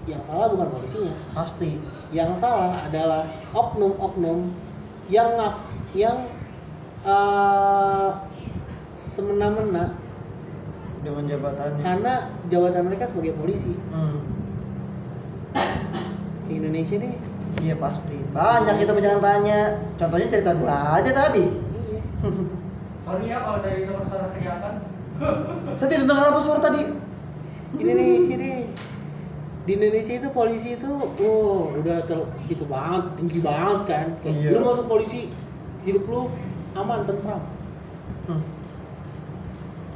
Yang salah bukan polisinya. Pasti. Yang salah adalah oknum-oknum yang ngap yang eh, semena-mena Dengan jabatannya. karena jabatan mereka sebagai polisi Hmm. ke Indonesia nih. Iya pasti. Banyak kita jangan tanya. Contohnya cerita gua aja tadi. Iya. Sorry ya kalau dari nomor suara kelihatan. Saya tidak dengar apa suara tadi. Indonesia deh di Indonesia itu polisi itu oh udah ter, itu banget tinggi banget kan kayak Iya. lu masuk polisi hidup lu aman tentram Hmm.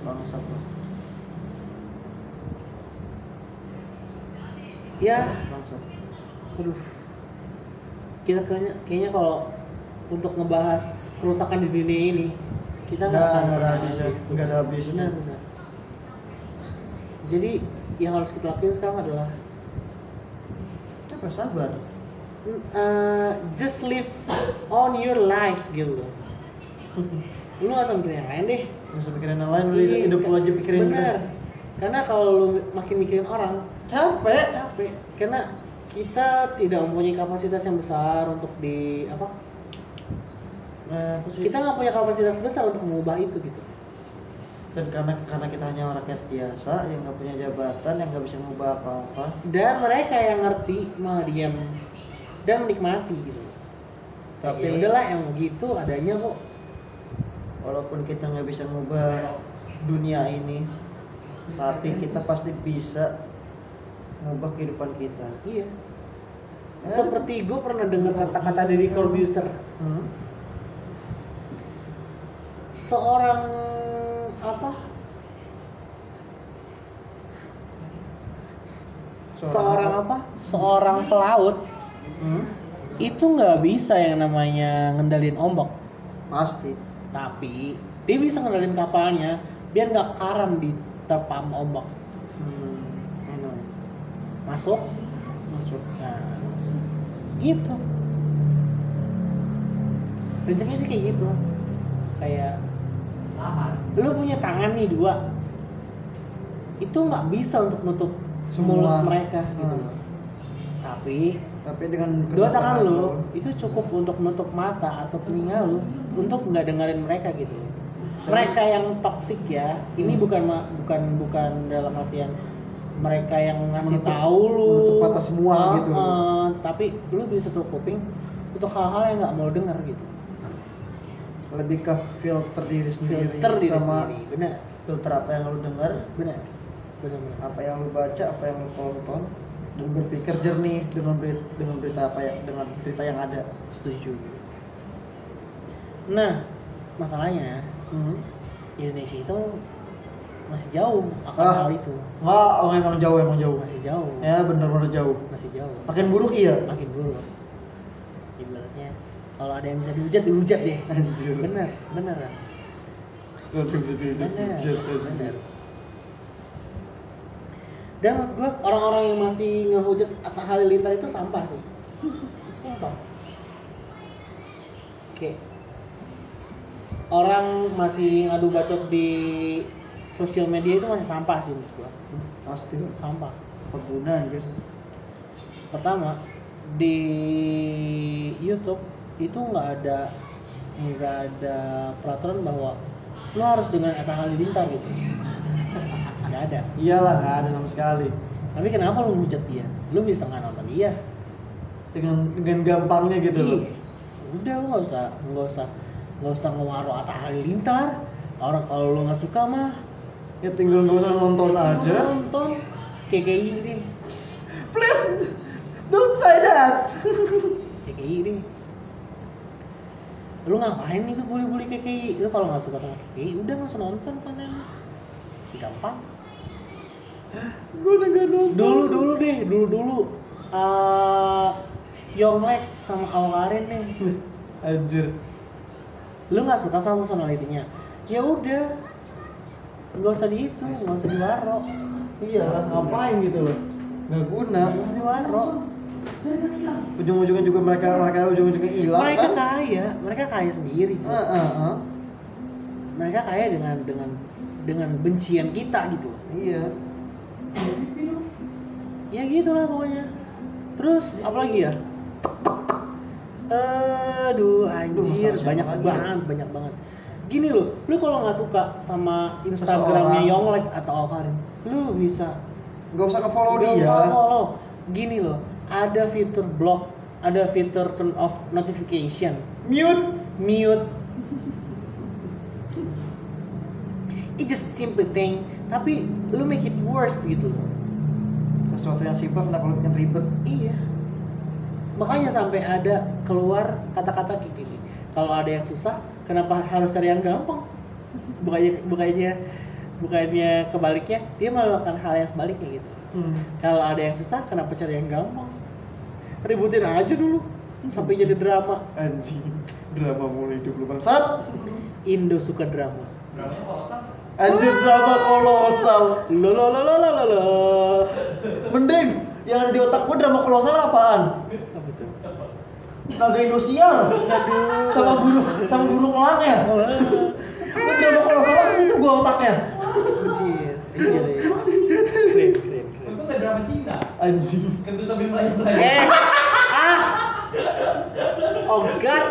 Bangsat lu. ya Bangsat. aduh kita kayaknya kayaknya kalau untuk ngebahas kerusakan di dunia ini kita nggak akan nggak ada habisnya. habis. Nggak ada habisnya. Benar, jadi yang harus kita lakuin sekarang adalah Apa sabar? uh, just live on your life gitu loh lu gak usah mikirin yang lain deh Gak usah pikirin yang lain, lu Iya, hidup lu aja pikirin bener karena kalau lu makin mikirin orang Capek. capek karena kita tidak mempunyai kapasitas yang besar untuk di apa Eh, sih? kita nggak punya kapasitas besar untuk mengubah itu gitu. Dan karena karena kita hanya rakyat biasa yang nggak punya jabatan yang nggak bisa ngubah apa-apa. Dan mereka yang ngerti malah diam dan menikmati gitu. Tapi- ya udahlah yang gitu adanya kok. Walaupun kita nggak bisa ngubah dunia ini tapi kita pasti bisa ngubah kehidupan kita. Iya. Seperti gue pernah dengar kata-kata dari Corbusier hmm? Seorang apa? Seorang apa? Seorang pelaut. Hmm? itu nggak bisa yang namanya ngendalin ombak. Pasti. Tapi dia bisa ngendalin kapalnya biar nggak karam di terpam ombak. Hmm, enak masuk? Masuk. Nah gitu. Prinsipnya sih kayak gitu. Kayak. Lu punya tangan nih dua itu nggak bisa untuk nutup Semua. mulut mereka gitu Hmm. loh tapi tapi dengan dua kedua tangan lu itu cukup untuk menutup mata atau telinga lu untuk nggak dengerin mereka gitu loh mereka yang toxic ya ini Hmm. bukan bukan bukan dalam artian mereka yang ngasih Menutup- tahu lu menutup mata semua Ah, gitu. ah, tapi lu bisa tutup kuping untuk hal-hal yang nggak mau denger gitu lebih ke filter diri sendiri filter diri sama sendiri benar filter apa yang lu dengar benar benar benar apa yang lu baca apa yang lu tonton dan berpikir jernih dengan berita dengan berita apa ya dengan berita yang ada. Setuju. Nah masalahnya hmm. Indonesia itu masih jauh akan Ah. hal itu. Wah oh, emang jauh emang jauh. Masih jauh. Ya bener-bener jauh. Masih jauh. Makin buruk iya. Makin buruk kalau ada yang bisa dihujat dihujat deh. Anjir. bener bener. Bener dan menurut gue orang-orang yang masih ngehujat Atta Halilintar itu sampah sih. Sampah. Oke. Orang masih ngadu bacot di sosial media itu masih sampah sih menurut gue pasti sampah. Apa guna anjir. Pertama di YouTube itu nggak ada nggak ada peraturan bahwa lo harus dengan Atta Halilintar gitu. Nggak ada. Iyalah nggak ada sama sekali. Tapi kenapa lo ngujat dia? Lo bisa nggak nonton dia? Dengan dengan gampangnya gitu loh. Iya. udah lo nggak usah nggak usah nggak usah ngewaro Atta Halilintar. Orang kalau lo nggak suka mah ya tinggal nggak usah nonton aja. nonton. KKI deh. Please don't say that. KKI deh lu ngapain nih bully-bully KKI lu kalau nggak suka sama KKI udah nggak usah nonton konten gampang. Gue udah gak nonton. Dulu dulu deh dulu dulu. Uh, Yonglek sama Awkarin nih. Anjir. Lu nggak suka sama personalitinya ya udah. Nggak usah di itu nggak usah diwaro iyalah ngapain gitu loh? Nggak guna. Nggak usah diwaro ujung-ujungnya juga mereka mereka ujung-ujungnya hilang mereka kan kaya mereka kaya sendiri. Ah, ah, ah. mereka kaya dengan dengan dengan bencian kita gitu iya ya gitulah pokoknya terus apalagi ya aduh anjir siapa banyak lagi ya? banget banyak banget gini loh lu kalau nggak suka sama instagramnya. Yonglek atau Alkarin lu bisa nggak usah nge-follow Nggak dia usah follow gini loh ada fitur block ada fitur turn off notification mute mute it just simple thing tapi lu make it worse gitu loh sesuatu yang simpel kenapa lu bikin ribet Iya. Makanya sampai ada keluar kata-kata kayak gini. Kalau ada yang susah, kenapa harus cari yang gampang? Bukannya bukannya bukannya kebaliknya, dia melakukan hal yang sebaliknya gitu. hmm. Kalau ada yang susah, kenapa cari yang gampang? Ributin aja dulu sampai jadi drama. anjing drama mulai hidup lu bangsat Indo suka drama. Dramanya kolosal. anjir drama kolosal Lo lo lo lo lo lo lo. mending yang ada di otak gua drama kolosal apaan Apa tuh? naga Indosiar sama burung sama burung elang ya Gua drama kolosal ke situ gua otaknya Anjir, anjir. Drama Cina. anjing. Kentu sambil melayang-melayang. Eh, ah, oh God,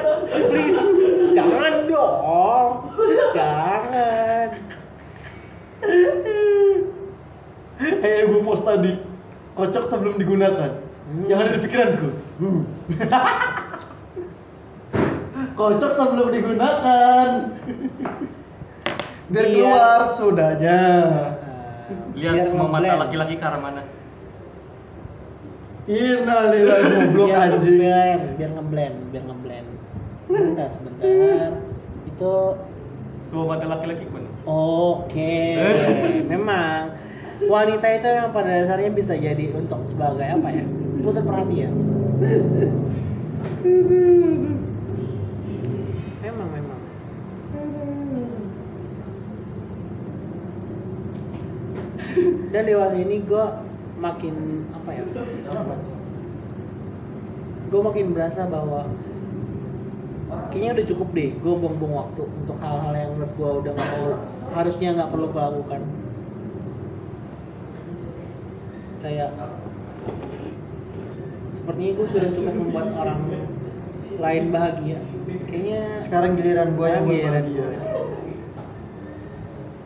please, jangan dong, jangan. kayak gua post tadi. Kocok sebelum digunakan. Hmm. yang ada di pikiranku. Hmm. kocok sebelum digunakan. Biar Biar- keluar sudahnya Lihat Biar semua mata laki-laki ke arah mana. Innalillahi goblok biar anjing ngeblend, biar ngeblend, biar ngeblend. Sebentar, sebentar. Itu Semua mata laki-laki mana? oke, memang wanita itu yang pada dasarnya bisa jadi untuk sebagai apa ya pusat perhatian. Memang, memang. Dan dewasa ini gue makin apa ya? Gue makin berasa bahwa kayaknya udah cukup deh gue buang-buang waktu untuk hal-hal yang menurut gue udah nggak perlu harusnya nggak perlu gue lakukan kayak sepertinya gue sudah cukup membuat orang lain bahagia kayaknya sekarang giliran gua yang giliran bahagia gue.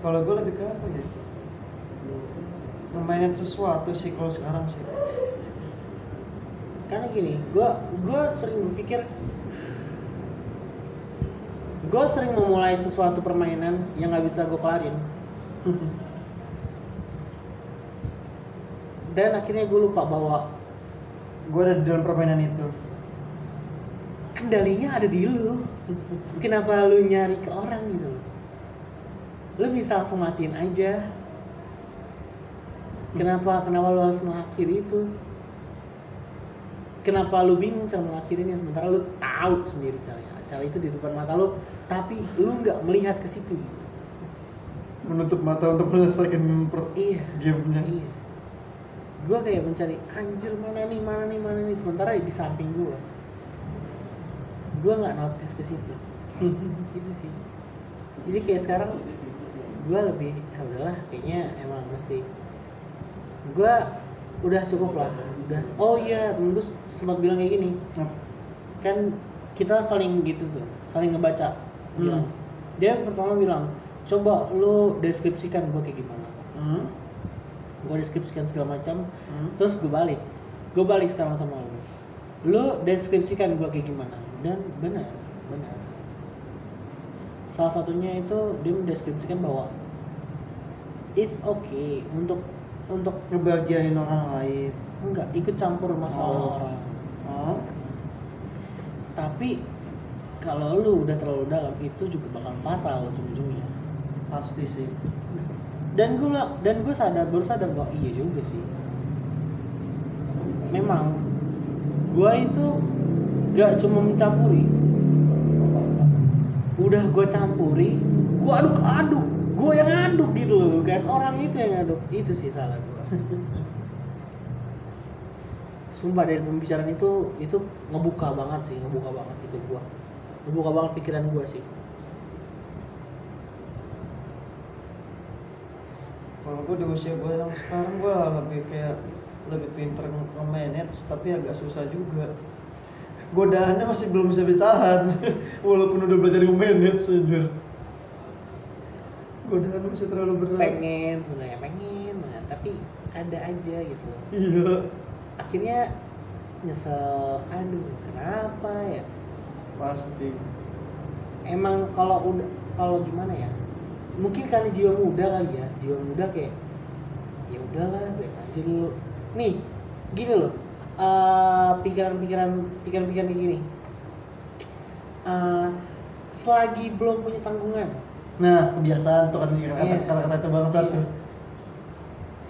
kalau gue lebih ke apa ya ngemainin sesuatu sih kalau sekarang sih. Karena gini gue gue sering berpikir gue sering memulai sesuatu permainan yang nggak bisa gue kelarin. Dan akhirnya gue lupa bahwa gue ada di dalam permainan itu. Kendalinya ada di lu. Kenapa lu nyari ke orang gitu? Lu bisa langsung matiin aja kenapa kenapa lu harus mengakhiri itu? Kenapa lu bingung cara mengakhirinya? Sementara lu tahu sendiri caranya. Cara itu di depan mata lu tapi lu nggak melihat ke situ. Menutup mata untuk menyelesaikan per iya gamenya. iya. Gue kayak mencari anjir mana nih mana nih mana nih? Sementara di samping gue gue nggak notice ke situ. Itu sih. Jadi kayak sekarang gue lebih ya udahlah kayaknya emang mesti gue udah cukup lah. Udah oh iya temen gue sempat bilang kayak gini. Kan kita saling gitu tuh saling ngebaca Hmm. bilang. Dia pertama bilang coba lu deskripsikan gue kayak gimana. Hmm, gue deskripsikan segala macam. Hmm. terus gue balik. Gue balik sekarang sama lu. Lu deskripsikan gue kayak gimana? Dan benar benar. Salah satunya itu dia mendeskripsikan bahwa it's okay untuk untuk ngebahagiain orang lain? Enggak ikut campur masalah Oh. orang. Oh. Tapi kalau lu udah terlalu dalam itu juga bakal fatal ujung-ujungnya. Pasti sih. Dan gue dan gue sadar baru sadar bahwa iya juga sih. Memang gue itu gak cuma mencampuri. Udah gue campuri gue aduk-aduk gue yang aduk gitu loh kan? Orang itu yang aduk itu sih salah gue sumpah dari pembicaraan itu itu ngebuka banget sih ngebuka banget itu gue ngebuka banget pikiran gue sih. Kalau gue di usia gue yang sekarang gue lebih kayak lebih pinter nge- nge-manage tapi agak susah juga. Godaannya masih belum bisa ditahan walaupun udah belajar nge-manage anjir godaan masih terlalu berat. Pengen sebenarnya pengen banget, tapi ada aja gitu. Iya. Akhirnya nyesel aduh kenapa ya? Pasti. Emang kalau udah kalau gimana ya? Mungkin karena jiwa muda kali ya jiwa muda kayak ya udahlah biar aja dulu. Nih gini loh eh, pikiran-pikiran pikiran-pikiran kayak gini. Eh, selagi belum punya tanggungan nah kebiasaan tuh kan Iya. kata-kata itu bangsa Iya. tuh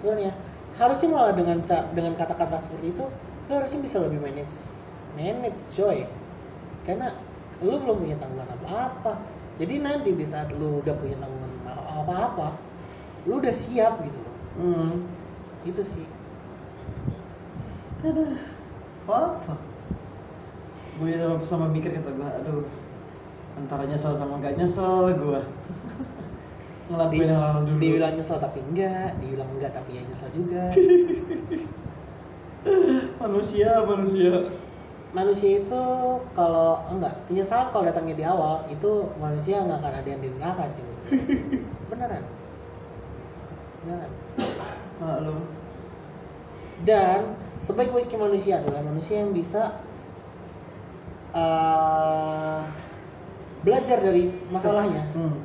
sebenarnya harusnya malah dengan dengan kata-kata seperti itu lo harusnya bisa lebih manage manage coy. Karena lu belum punya tanggungan apa-apa. Jadi nanti di saat lu udah punya tanggungan apa-apa lu udah siap gitu loh. Hmm. itu sih. Aduh apa? Gue sama, sama mikir kata gue aduh antara nyesel sama gak nyesel gue ngelakuin hal dulu. dibilang nyesel tapi enggak dibilang enggak tapi ya nyesel juga. Manusia manusia. Manusia itu kalau enggak penyesalan kalau datangnya di awal itu manusia nggak akan ada yang di neraka sih. Beneran. Beneran. Maklum. Dan sebaik-baiknya manusia adalah manusia yang bisa eh, belajar dari masalahnya hmm.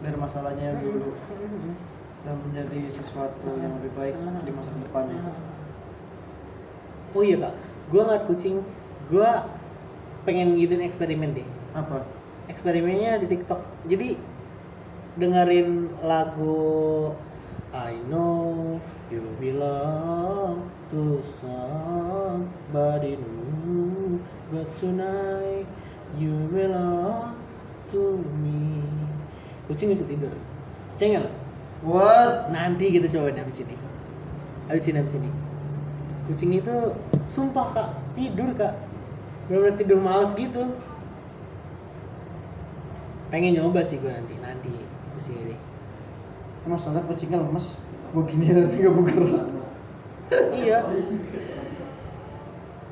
dari masalahnya yang dulu Hmm. dan menjadi sesuatu yang lebih baik di masa depannya oh iya kak gue ngeliat kucing gue pengen ngikutin eksperimen deh apa eksperimennya di TikTok. Jadi dengerin lagu I know you belong to somebody new but tonight you belong to me. Kucing bisa tidur. Cengel. what Nanti kita cobain habis ini. Habis ini habis ini. Kucing itu sumpah kak tidur kak. Benar-benar tidur males gitu pengen nyoba sih gue nanti nanti kucing ini masalah kucingnya lemes gue gini nanti gak bergerak iya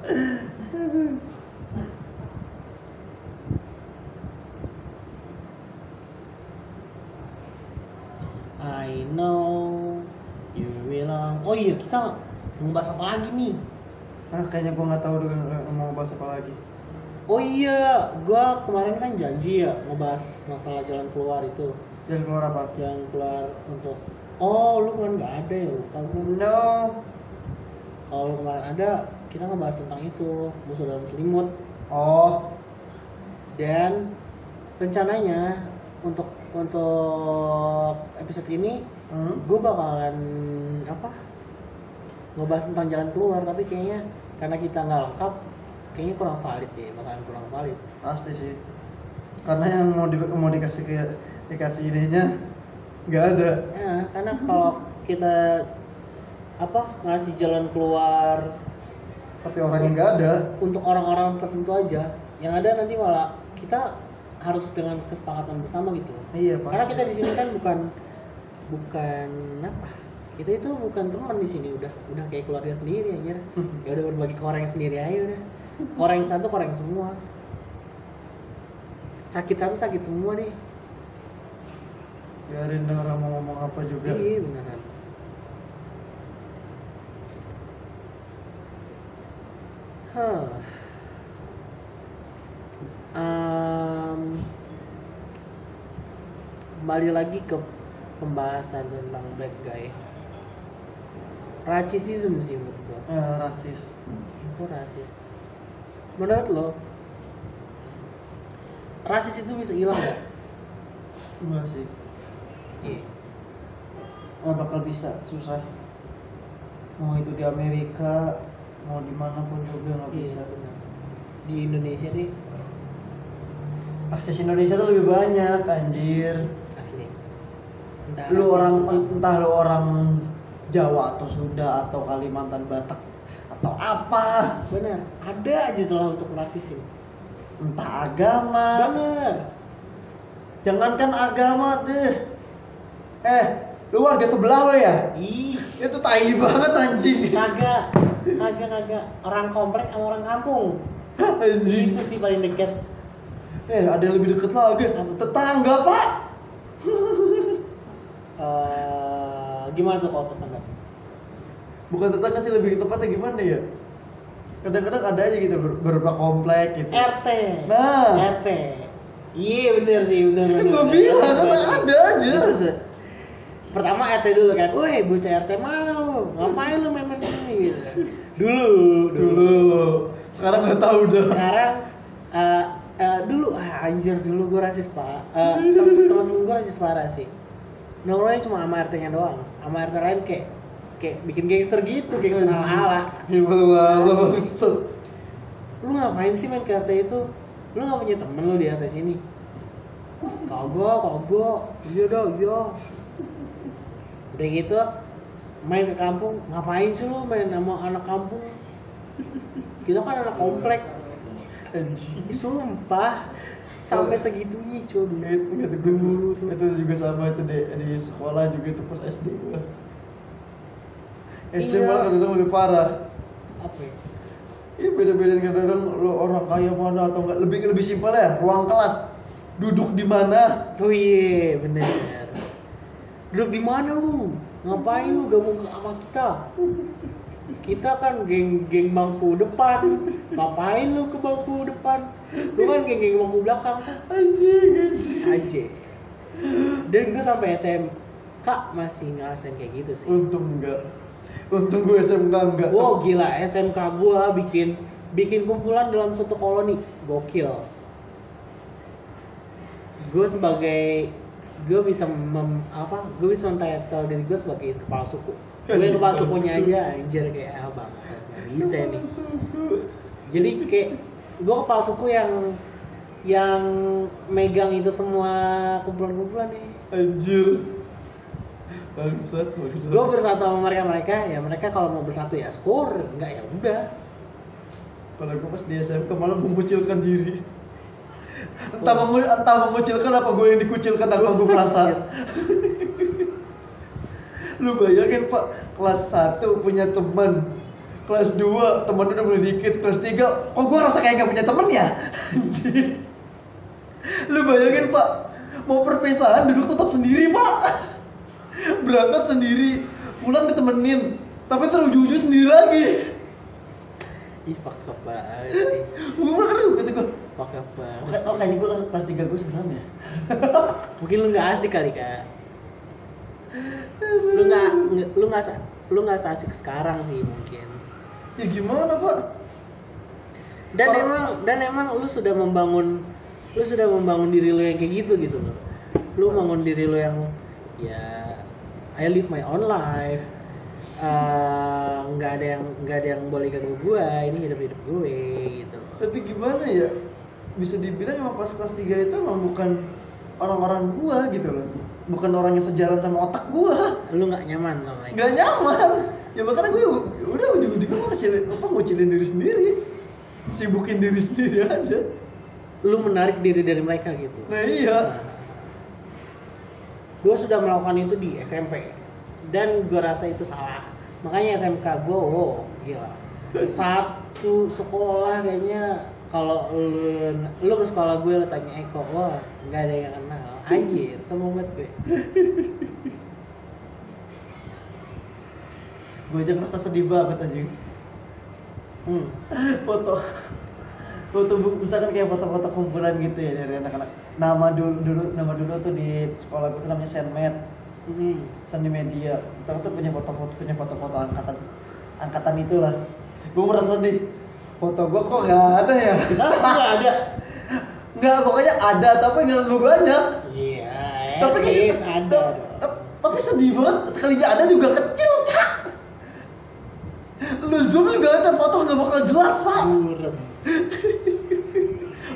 I know you bilang oh iya kita mau bahas apa lagi nih? Ah kayaknya gua nggak tahu udah mau bahas apa lagi. Oh iya gua kemarin kan janji ya ngebahas masalah jalan keluar itu. Dan keluar apa? Jalan keluar untuk oh lu kan nggak ada ya? Lupa gua. No. Kalau kemarin ada kita ngebahas tentang itu. Musuh dalam selimut oh. Dan rencananya untuk untuk episode ini hmm? gue bakalan apa? Ngebahas tentang jalan keluar tapi kayaknya karena kita nggak lengkap kayaknya kurang valid ya bakalan kurang valid. Pasti sih. Karena yang mau di, mau dikasih ke dikasih ininya nggak ada. Ya karena kalau kita apa ngasih jalan keluar tapi orangnya nggak ada. untuk orang-orang tertentu aja. Yang ada nanti malah kita harus dengan kesepakatan bersama gitu. Iya karena pasti. kita di sini kan bukan bukan apa kita itu bukan teman di sini. Udah udah kayak keluarga sendiri aja ya udah berbagi yang sendiri aja udah. Yang satu yang semua. Sakit satu sakit semua deh. Biarin deh orang mau ngomong apa juga. Iya beneran. Huh. Em, kembali lagi ke pembahasan tentang black guy. Racisism sih menurut gua. Eh, rasis. Itu rasis. Menurut lo rasis itu bisa hilang nggak? Enggak sih. Iya. Nggak bakal bisa susah. Mau itu di Amerika mau di mana pun juga nggak bisa. iya benar. Di Indonesia deh akses Indonesia tuh lebih banyak anjir. Asli. Entah lu orang entah- entah lu orang Jawa atau Sunda atau Kalimantan Batak atau apa. Benar. Ada aja celah untuk rasisme entah agama. Benar. Jangankan agama deh. Eh lu warga sebelah lo ya? Ih. Itu tai banget anjing. Kagak kagak kagak. Orang komplek sama orang kampung. Anjing. Itu sih paling dekat eh ada yang lebih deket lagi. Tetangga pak. Eh, gimana tuh kalau tetangga? Bukan tetangga sih lebih tepatnya gimana ya? Kadang-kadang ada aja gitu ber- beberapa komplek gitu. RT Nah. RT iya bener sih bener Kan bener. bilang, kan ada aja. Pertama RT dulu kan. Woi bocah RT mau. Ngapain lu main-main ini gitu dulu dulu. Sekarang nggak tahu udah. Sekarang eh, eh, dulu ah, anjir dulu gue rasis pak. Eh, tem- temen gue rasis parah sih. Nongkrongnya cuma sama RT nya doang. Sama RT lain kayak kayak bikin gangster gitu gangster ala ala lu ngapain sih main ke RT itu? Lu nggak punya temen lu di RT sini? Kagak kagak. Iya dah iya. Udah gitu main ke kampung. Ngapain sih lu main sama anak kampung? Kita kan anak komplek anjing sumpah. Sampai segitunya cuy. Dulu itu, itu, Dulu tuh. itu juga sama itu di, di sekolah juga itu pas SD gua. SD Iya. malah kadang lebih parah. Apa ya? Iya beda-beda kadang lo orang kaya mana atau enggak. Lebih lebih simpel ya ruang kelas. Duduk di mana? Oh iya bener. Duduk di mana lu ngapain lu gabung ke sama kita kita kan geng geng bangku depan. Ngapain lu ke bangku depan? Lu kan geng geng bangku belakang. Anjing anjing. Aja. Dan gue sampai SMK masih ngerasain kayak gitu sih. Untung enggak. Untung gue SMK enggak. Wow gila. SMK gua bikin bikin kumpulan dalam suatu koloni. Gokil. Gue sebagai gue bisa mem, apa gue bisa mentitle diri gue sebagai kepala suku. Gue kepala kepala sukunya suku. aja anjir kayak ah bangsa nggak bisa nih. Jadi kayak gue kepala suku yang yang megang itu semua kumpulan-kumpulan nih. anjir bangsat bangsat Gue bersatu sama mereka mereka ya mereka kalau mau bersatu ya skor enggak ya udah. kalau gue pas di SMK malah mengucilkan diri entah, mengu entah mengucilkan apa gue yang dikucilkan tanpa gue merasa lu bayangin pak kelas 1 punya teman kelas 2 temen udah mulai dikit. Kelas 3 kok gue rasa kayak gak punya temen ya? Anjir. lu bayangin pak mau perpisahan duduk tetap sendiri pak. Berangkat sendiri pulang ditemenin. Tapi terus ujung-ujung sendiri lagi. Ih fuck up banget sih. Gue berangkat kata gue fuck up banget oh kayaknya gue kelas 3 gue seram ya? Mungkin lu nggak asik kali kak lu nggak lu nggak lu nggak asik sekarang sih mungkin. Ya gimana pak? Dan emang dan emang lu sudah membangun lu sudah membangun diri lu yang kayak gitu gitu loh. Lu bangun diri lu yang ya I live my own life. Eh, nggak ada yang nggak ada yang boleh ganggu gue ini hidup hidup gue gitu tapi gimana ya? Bisa dibilang emang pas kelas 3 itu emang bukan orang-orang gua gitu loh bukan orang yang sejalan sama otak gua. Lu nggak nyaman sama mereka? Nggak nyaman. Ya makanya gue udah ujung-ujungnya gue ngecilin apa ngucilin diri sendiri. Sibukin diri sendiri aja. Lu menarik diri dari mereka gitu? Nah iya. Gue sudah melakukan itu di SMP dan gue rasa itu salah. Makanya SMK gue wow gila. Satu sekolah kayaknya kalau lu lu ke sekolah gue lu tanya Eko wah nggak ada yang anjir sombong banget gue. Gue aja ngerasa sedih banget anjing. Hmm. foto. Foto misalkan kayak foto-foto kumpulan gitu ya dari anak-anak. Nama dulu dulu nama dulu tuh di sekolah gue tuh namanya Senmet. Hmm. seni media. Kita tuh punya foto-foto punya foto-foto angkatan angkatan itulah. Gue merasa sedih. Foto gue kok nggak ada ya? Nggak ada? Nggak pokoknya ada tapi nggak nggak banyak tapi gitu, ada. Dong ta- tapi sedih banget sekalinya ada juga kecil pak lu zoom juga ada foto nggak bakal jelas pak. Burem.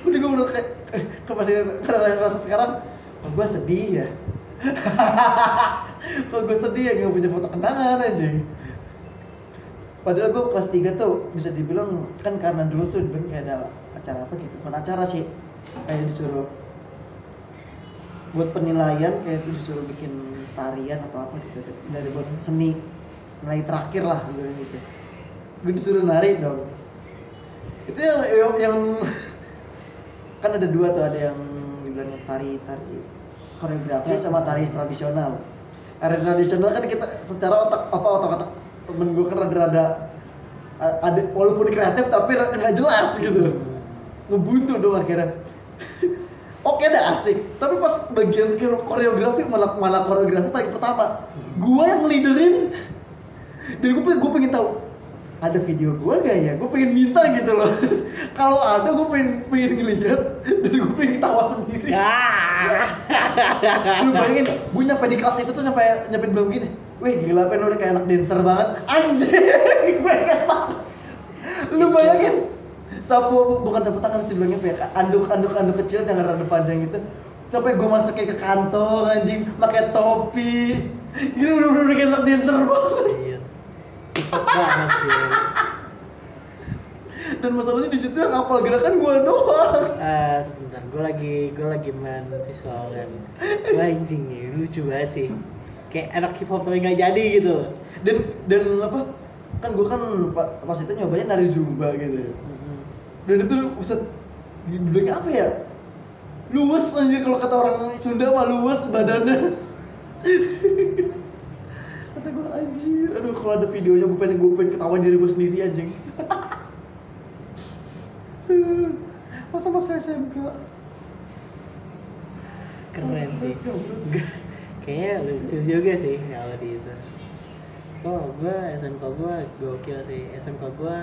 udah gue udah kayak eh, ke ngerasa sekarang? Oh, gue sedih ya? Kok gue sedih ya nggak punya foto kenangan aja. Padahal gue kelas 3 tuh bisa dibilang kan karena dulu tuh dibilang kayak ada acara apa gitu bukan acara sih. Kayak disuruh buat penilaian kayak disuruh bikin tarian atau apa gitu. Dari buat seni nilai terakhir lah gitu gitu. Gue disuruh nari dong. Itu yang, yang, yang kan ada dua tuh ada yang dibilang tari tari koreografi sama tari tradisional. Tari tradisional kan kita secara otak apa otak otak temen gue kan rada-rada ada walaupun kreatif tapi nggak jelas gitu. Ngebuntu dong akhirnya oke dah asik. Tapi pas bagian koreografi malah malah koreografi paling pertama. Gue yang leaderin. Dan gue gue pengen tahu ada video gue gak ya? Gue pengen minta gitu loh. Kalau ada gue pengen pengen ngeliat dan gue pengen tawa sendiri. Ah. Lu bayangin gue nyampe di kelas itu tuh nyampe nyampe bilang gini. Wih gila pen udah kayak anak dancer banget. Anjing gue banget. Lu bayangin sapu bukan sapu tangan sih bilangnya kayak anduk anduk anduk kecil yang rada panjang gitu sampai gue masukin ke kantong anjing pakai topi gila udah udah kayak anak dancer banget Iya. Banget ya. dan masalahnya di situ yang hafal gerakan gue doang Eh, sebentar, gue lagi gue lagi main visual kan. Gue anjing ya, lucu banget sih. Kayak anak hip hop tapi nggak jadi gitu. dan dan apa kan gue kan pa- pas itu nyobain nari zumba gitu ya Mm-mm. Dan itu pusat dibilangnya apa ya luwes anjir kalau kata orang Sunda mah luwes badannya kata gue anjir aduh kalau ada videonya gue pengen gue pengen ketahuan diri gue sendiri anjing masa masa SMK Keren sih. Kayaknya lucu juga sih kalau di itu. Oh, gue SMK gue gokil sih. SMK gue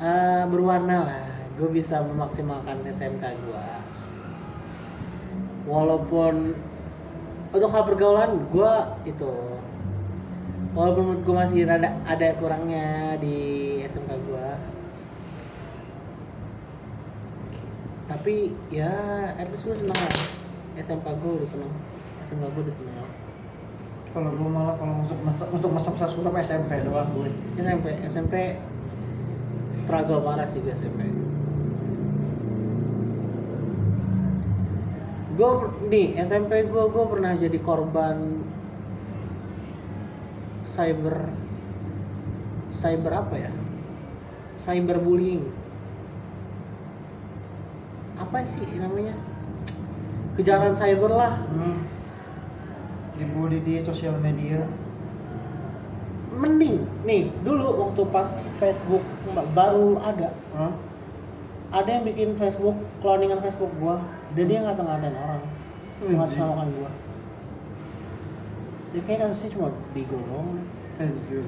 eh, berwarna lah. Gue bisa memaksimalkan SMK gue. Walaupun untuk hal pergaulan gue itu walaupun menurut gue masih rada ada kurangnya di SMK gue tapi ya at least gue seneng lah. SMK gue udah seneng. SMK gue udah seneng. Kalau gue malah kalau masuk masa untuk masa-masa suram SMP doang gue SMP SMP struggle parah sih gue SMP gue nih SMP gue gue pernah jadi korban cyber cyber apa ya? Cyberbullying. Apa sih namanya? Kejahatan cyber lah. Hmm. dibully di sosial media mending nih dulu waktu pas Facebook baru ada. Hah? ada yang bikin Facebook cloningan Facebook gua. Dan dia ngata-ngatain orang. Anjing. ngatas-namakan gua. Dia kayak kasusnya cuma digolong anjir.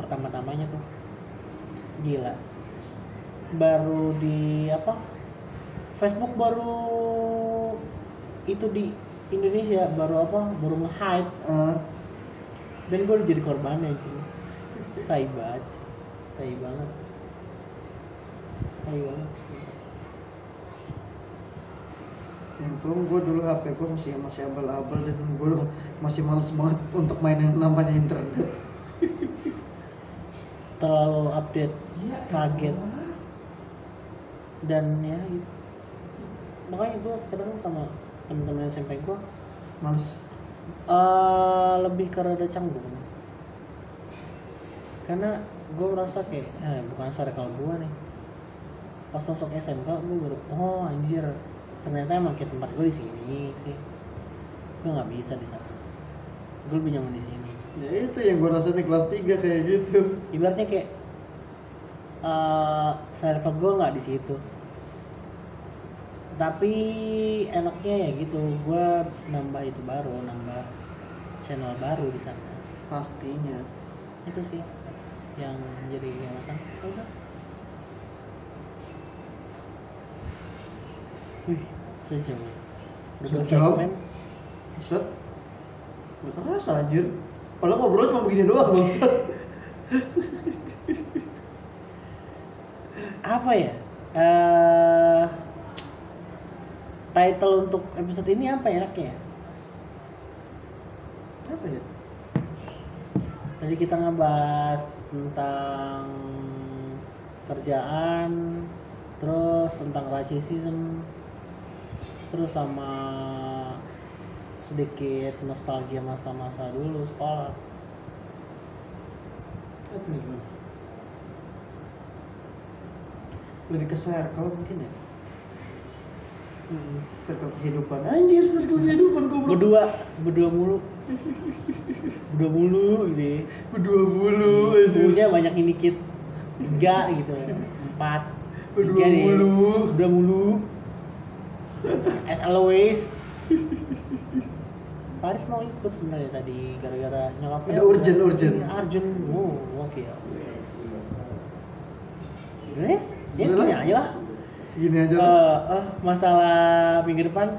Pertama-tamanya tuh. Gila. Baru di apa? Facebook baru itu di Indonesia baru apa? Baru nge-hype. Ah, dan gue udah jadi korbannya sih tai banget tai banget. Tai banget. Untung gue dulu HP gue masih masih abal-abal dan gue masih males banget untuk main yang namanya internet. Terlalu update kaget. dan ya gitu. makanya gue kadang sama teman-teman SMP gue males eh lebih ke rada canggung. Karena gue merasa kayak eh, bukan circle gue nih. Pas masuk SMK gue baru oh anjir ternyata emang kayak tempat gue di sini sih. Gue nggak bisa di sana. Gue lebih nyaman di sini. Ya itu yang gue rasain di kelas 3 kayak gitu. Ibaratnya kayak eh circle gue nggak di situ tapi enaknya ya gitu gue nambah itu baru nambah channel baru di sana. Pastinya. Itu sih yang jadi enakan udah wih sejam. Udah Sejam? Buset. Gak kerasa anjir. Padahal ngobrol cuma begini doang bangsat. Apa ya? Eh title untuk episode ini apa enaknya ya Apa ya? Tadi kita ngebahas tentang kerjaan, terus tentang racism, terus sama sedikit nostalgia masa-masa dulu sekolah. Apa nih Bang? Lebih ke circle mungkin ya Circle kehidupan Anjir circle kehidupan gue Berdua, berdua mulu, berdua mulu gitu. ya. Berdua mulu Punya banyak ini dikit, tiga gitu, empat, Berdua tiga mulu. berdua mulu. As always. Paris mau ikut sebenarnya tadi gara-gara nyokapnya Ada urgent, udah- urgent. Iya, urgent oh oke ya Gimana ya? Ya Udah segini aja lah Segini aja lah. Eh, masalah minggu depan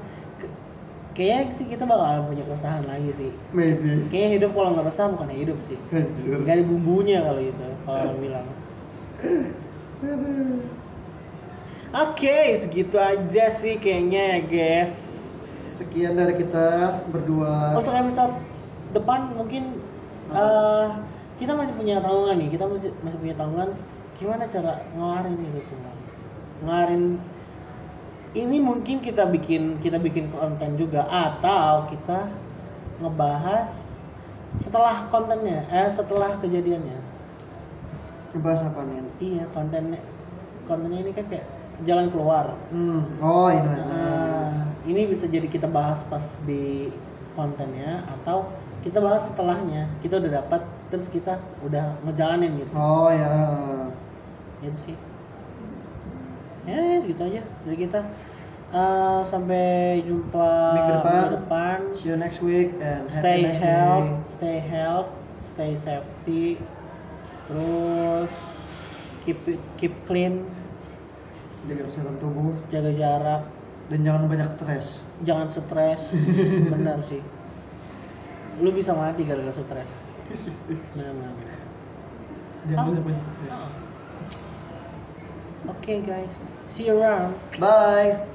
kayaknya sih kita bakalan punya keresahan lagi sih. Maybe. Kayaknya hidup kalau nggak resah bukan hidup sih. Anjir. Nggak ada bumbunya kalau gitu kalau orang bilang. Oke segitu aja sih kayaknya ya guys. Sekian dari kita berdua. Untuk episode depan mungkin eh kita masih punya tanggungan nih. Kita masih masih punya tanggungan gimana cara ngelarin itu semua ngelarin ini mungkin kita bikin kita bikin konten juga atau kita ngebahas setelah kontennya eh setelah kejadiannya Ngebahas apa nih? iya kontennya kontennya ini kan kayak jalan keluar Hmm. Oh ini Nah, ini bisa jadi kita bahas pas di kontennya atau kita bahas setelahnya. Kita udah dapat terus kita udah ngejalanin gitu. Oh ya Itu sih. Ya, gitu aja dari kita. Eh, sampai jumpa Minggu depan. depan. See you next week and Stay nice health, day. stay health, stay safety. Terus keep keep clean, Jaga kesehatan tubuh jaga jarak, dan jangan banyak stres. jangan stres benar sih lu bisa mati gara-gara stres benar benar benar. Jangan Ah. banyak stres. oke guys see you around Bye.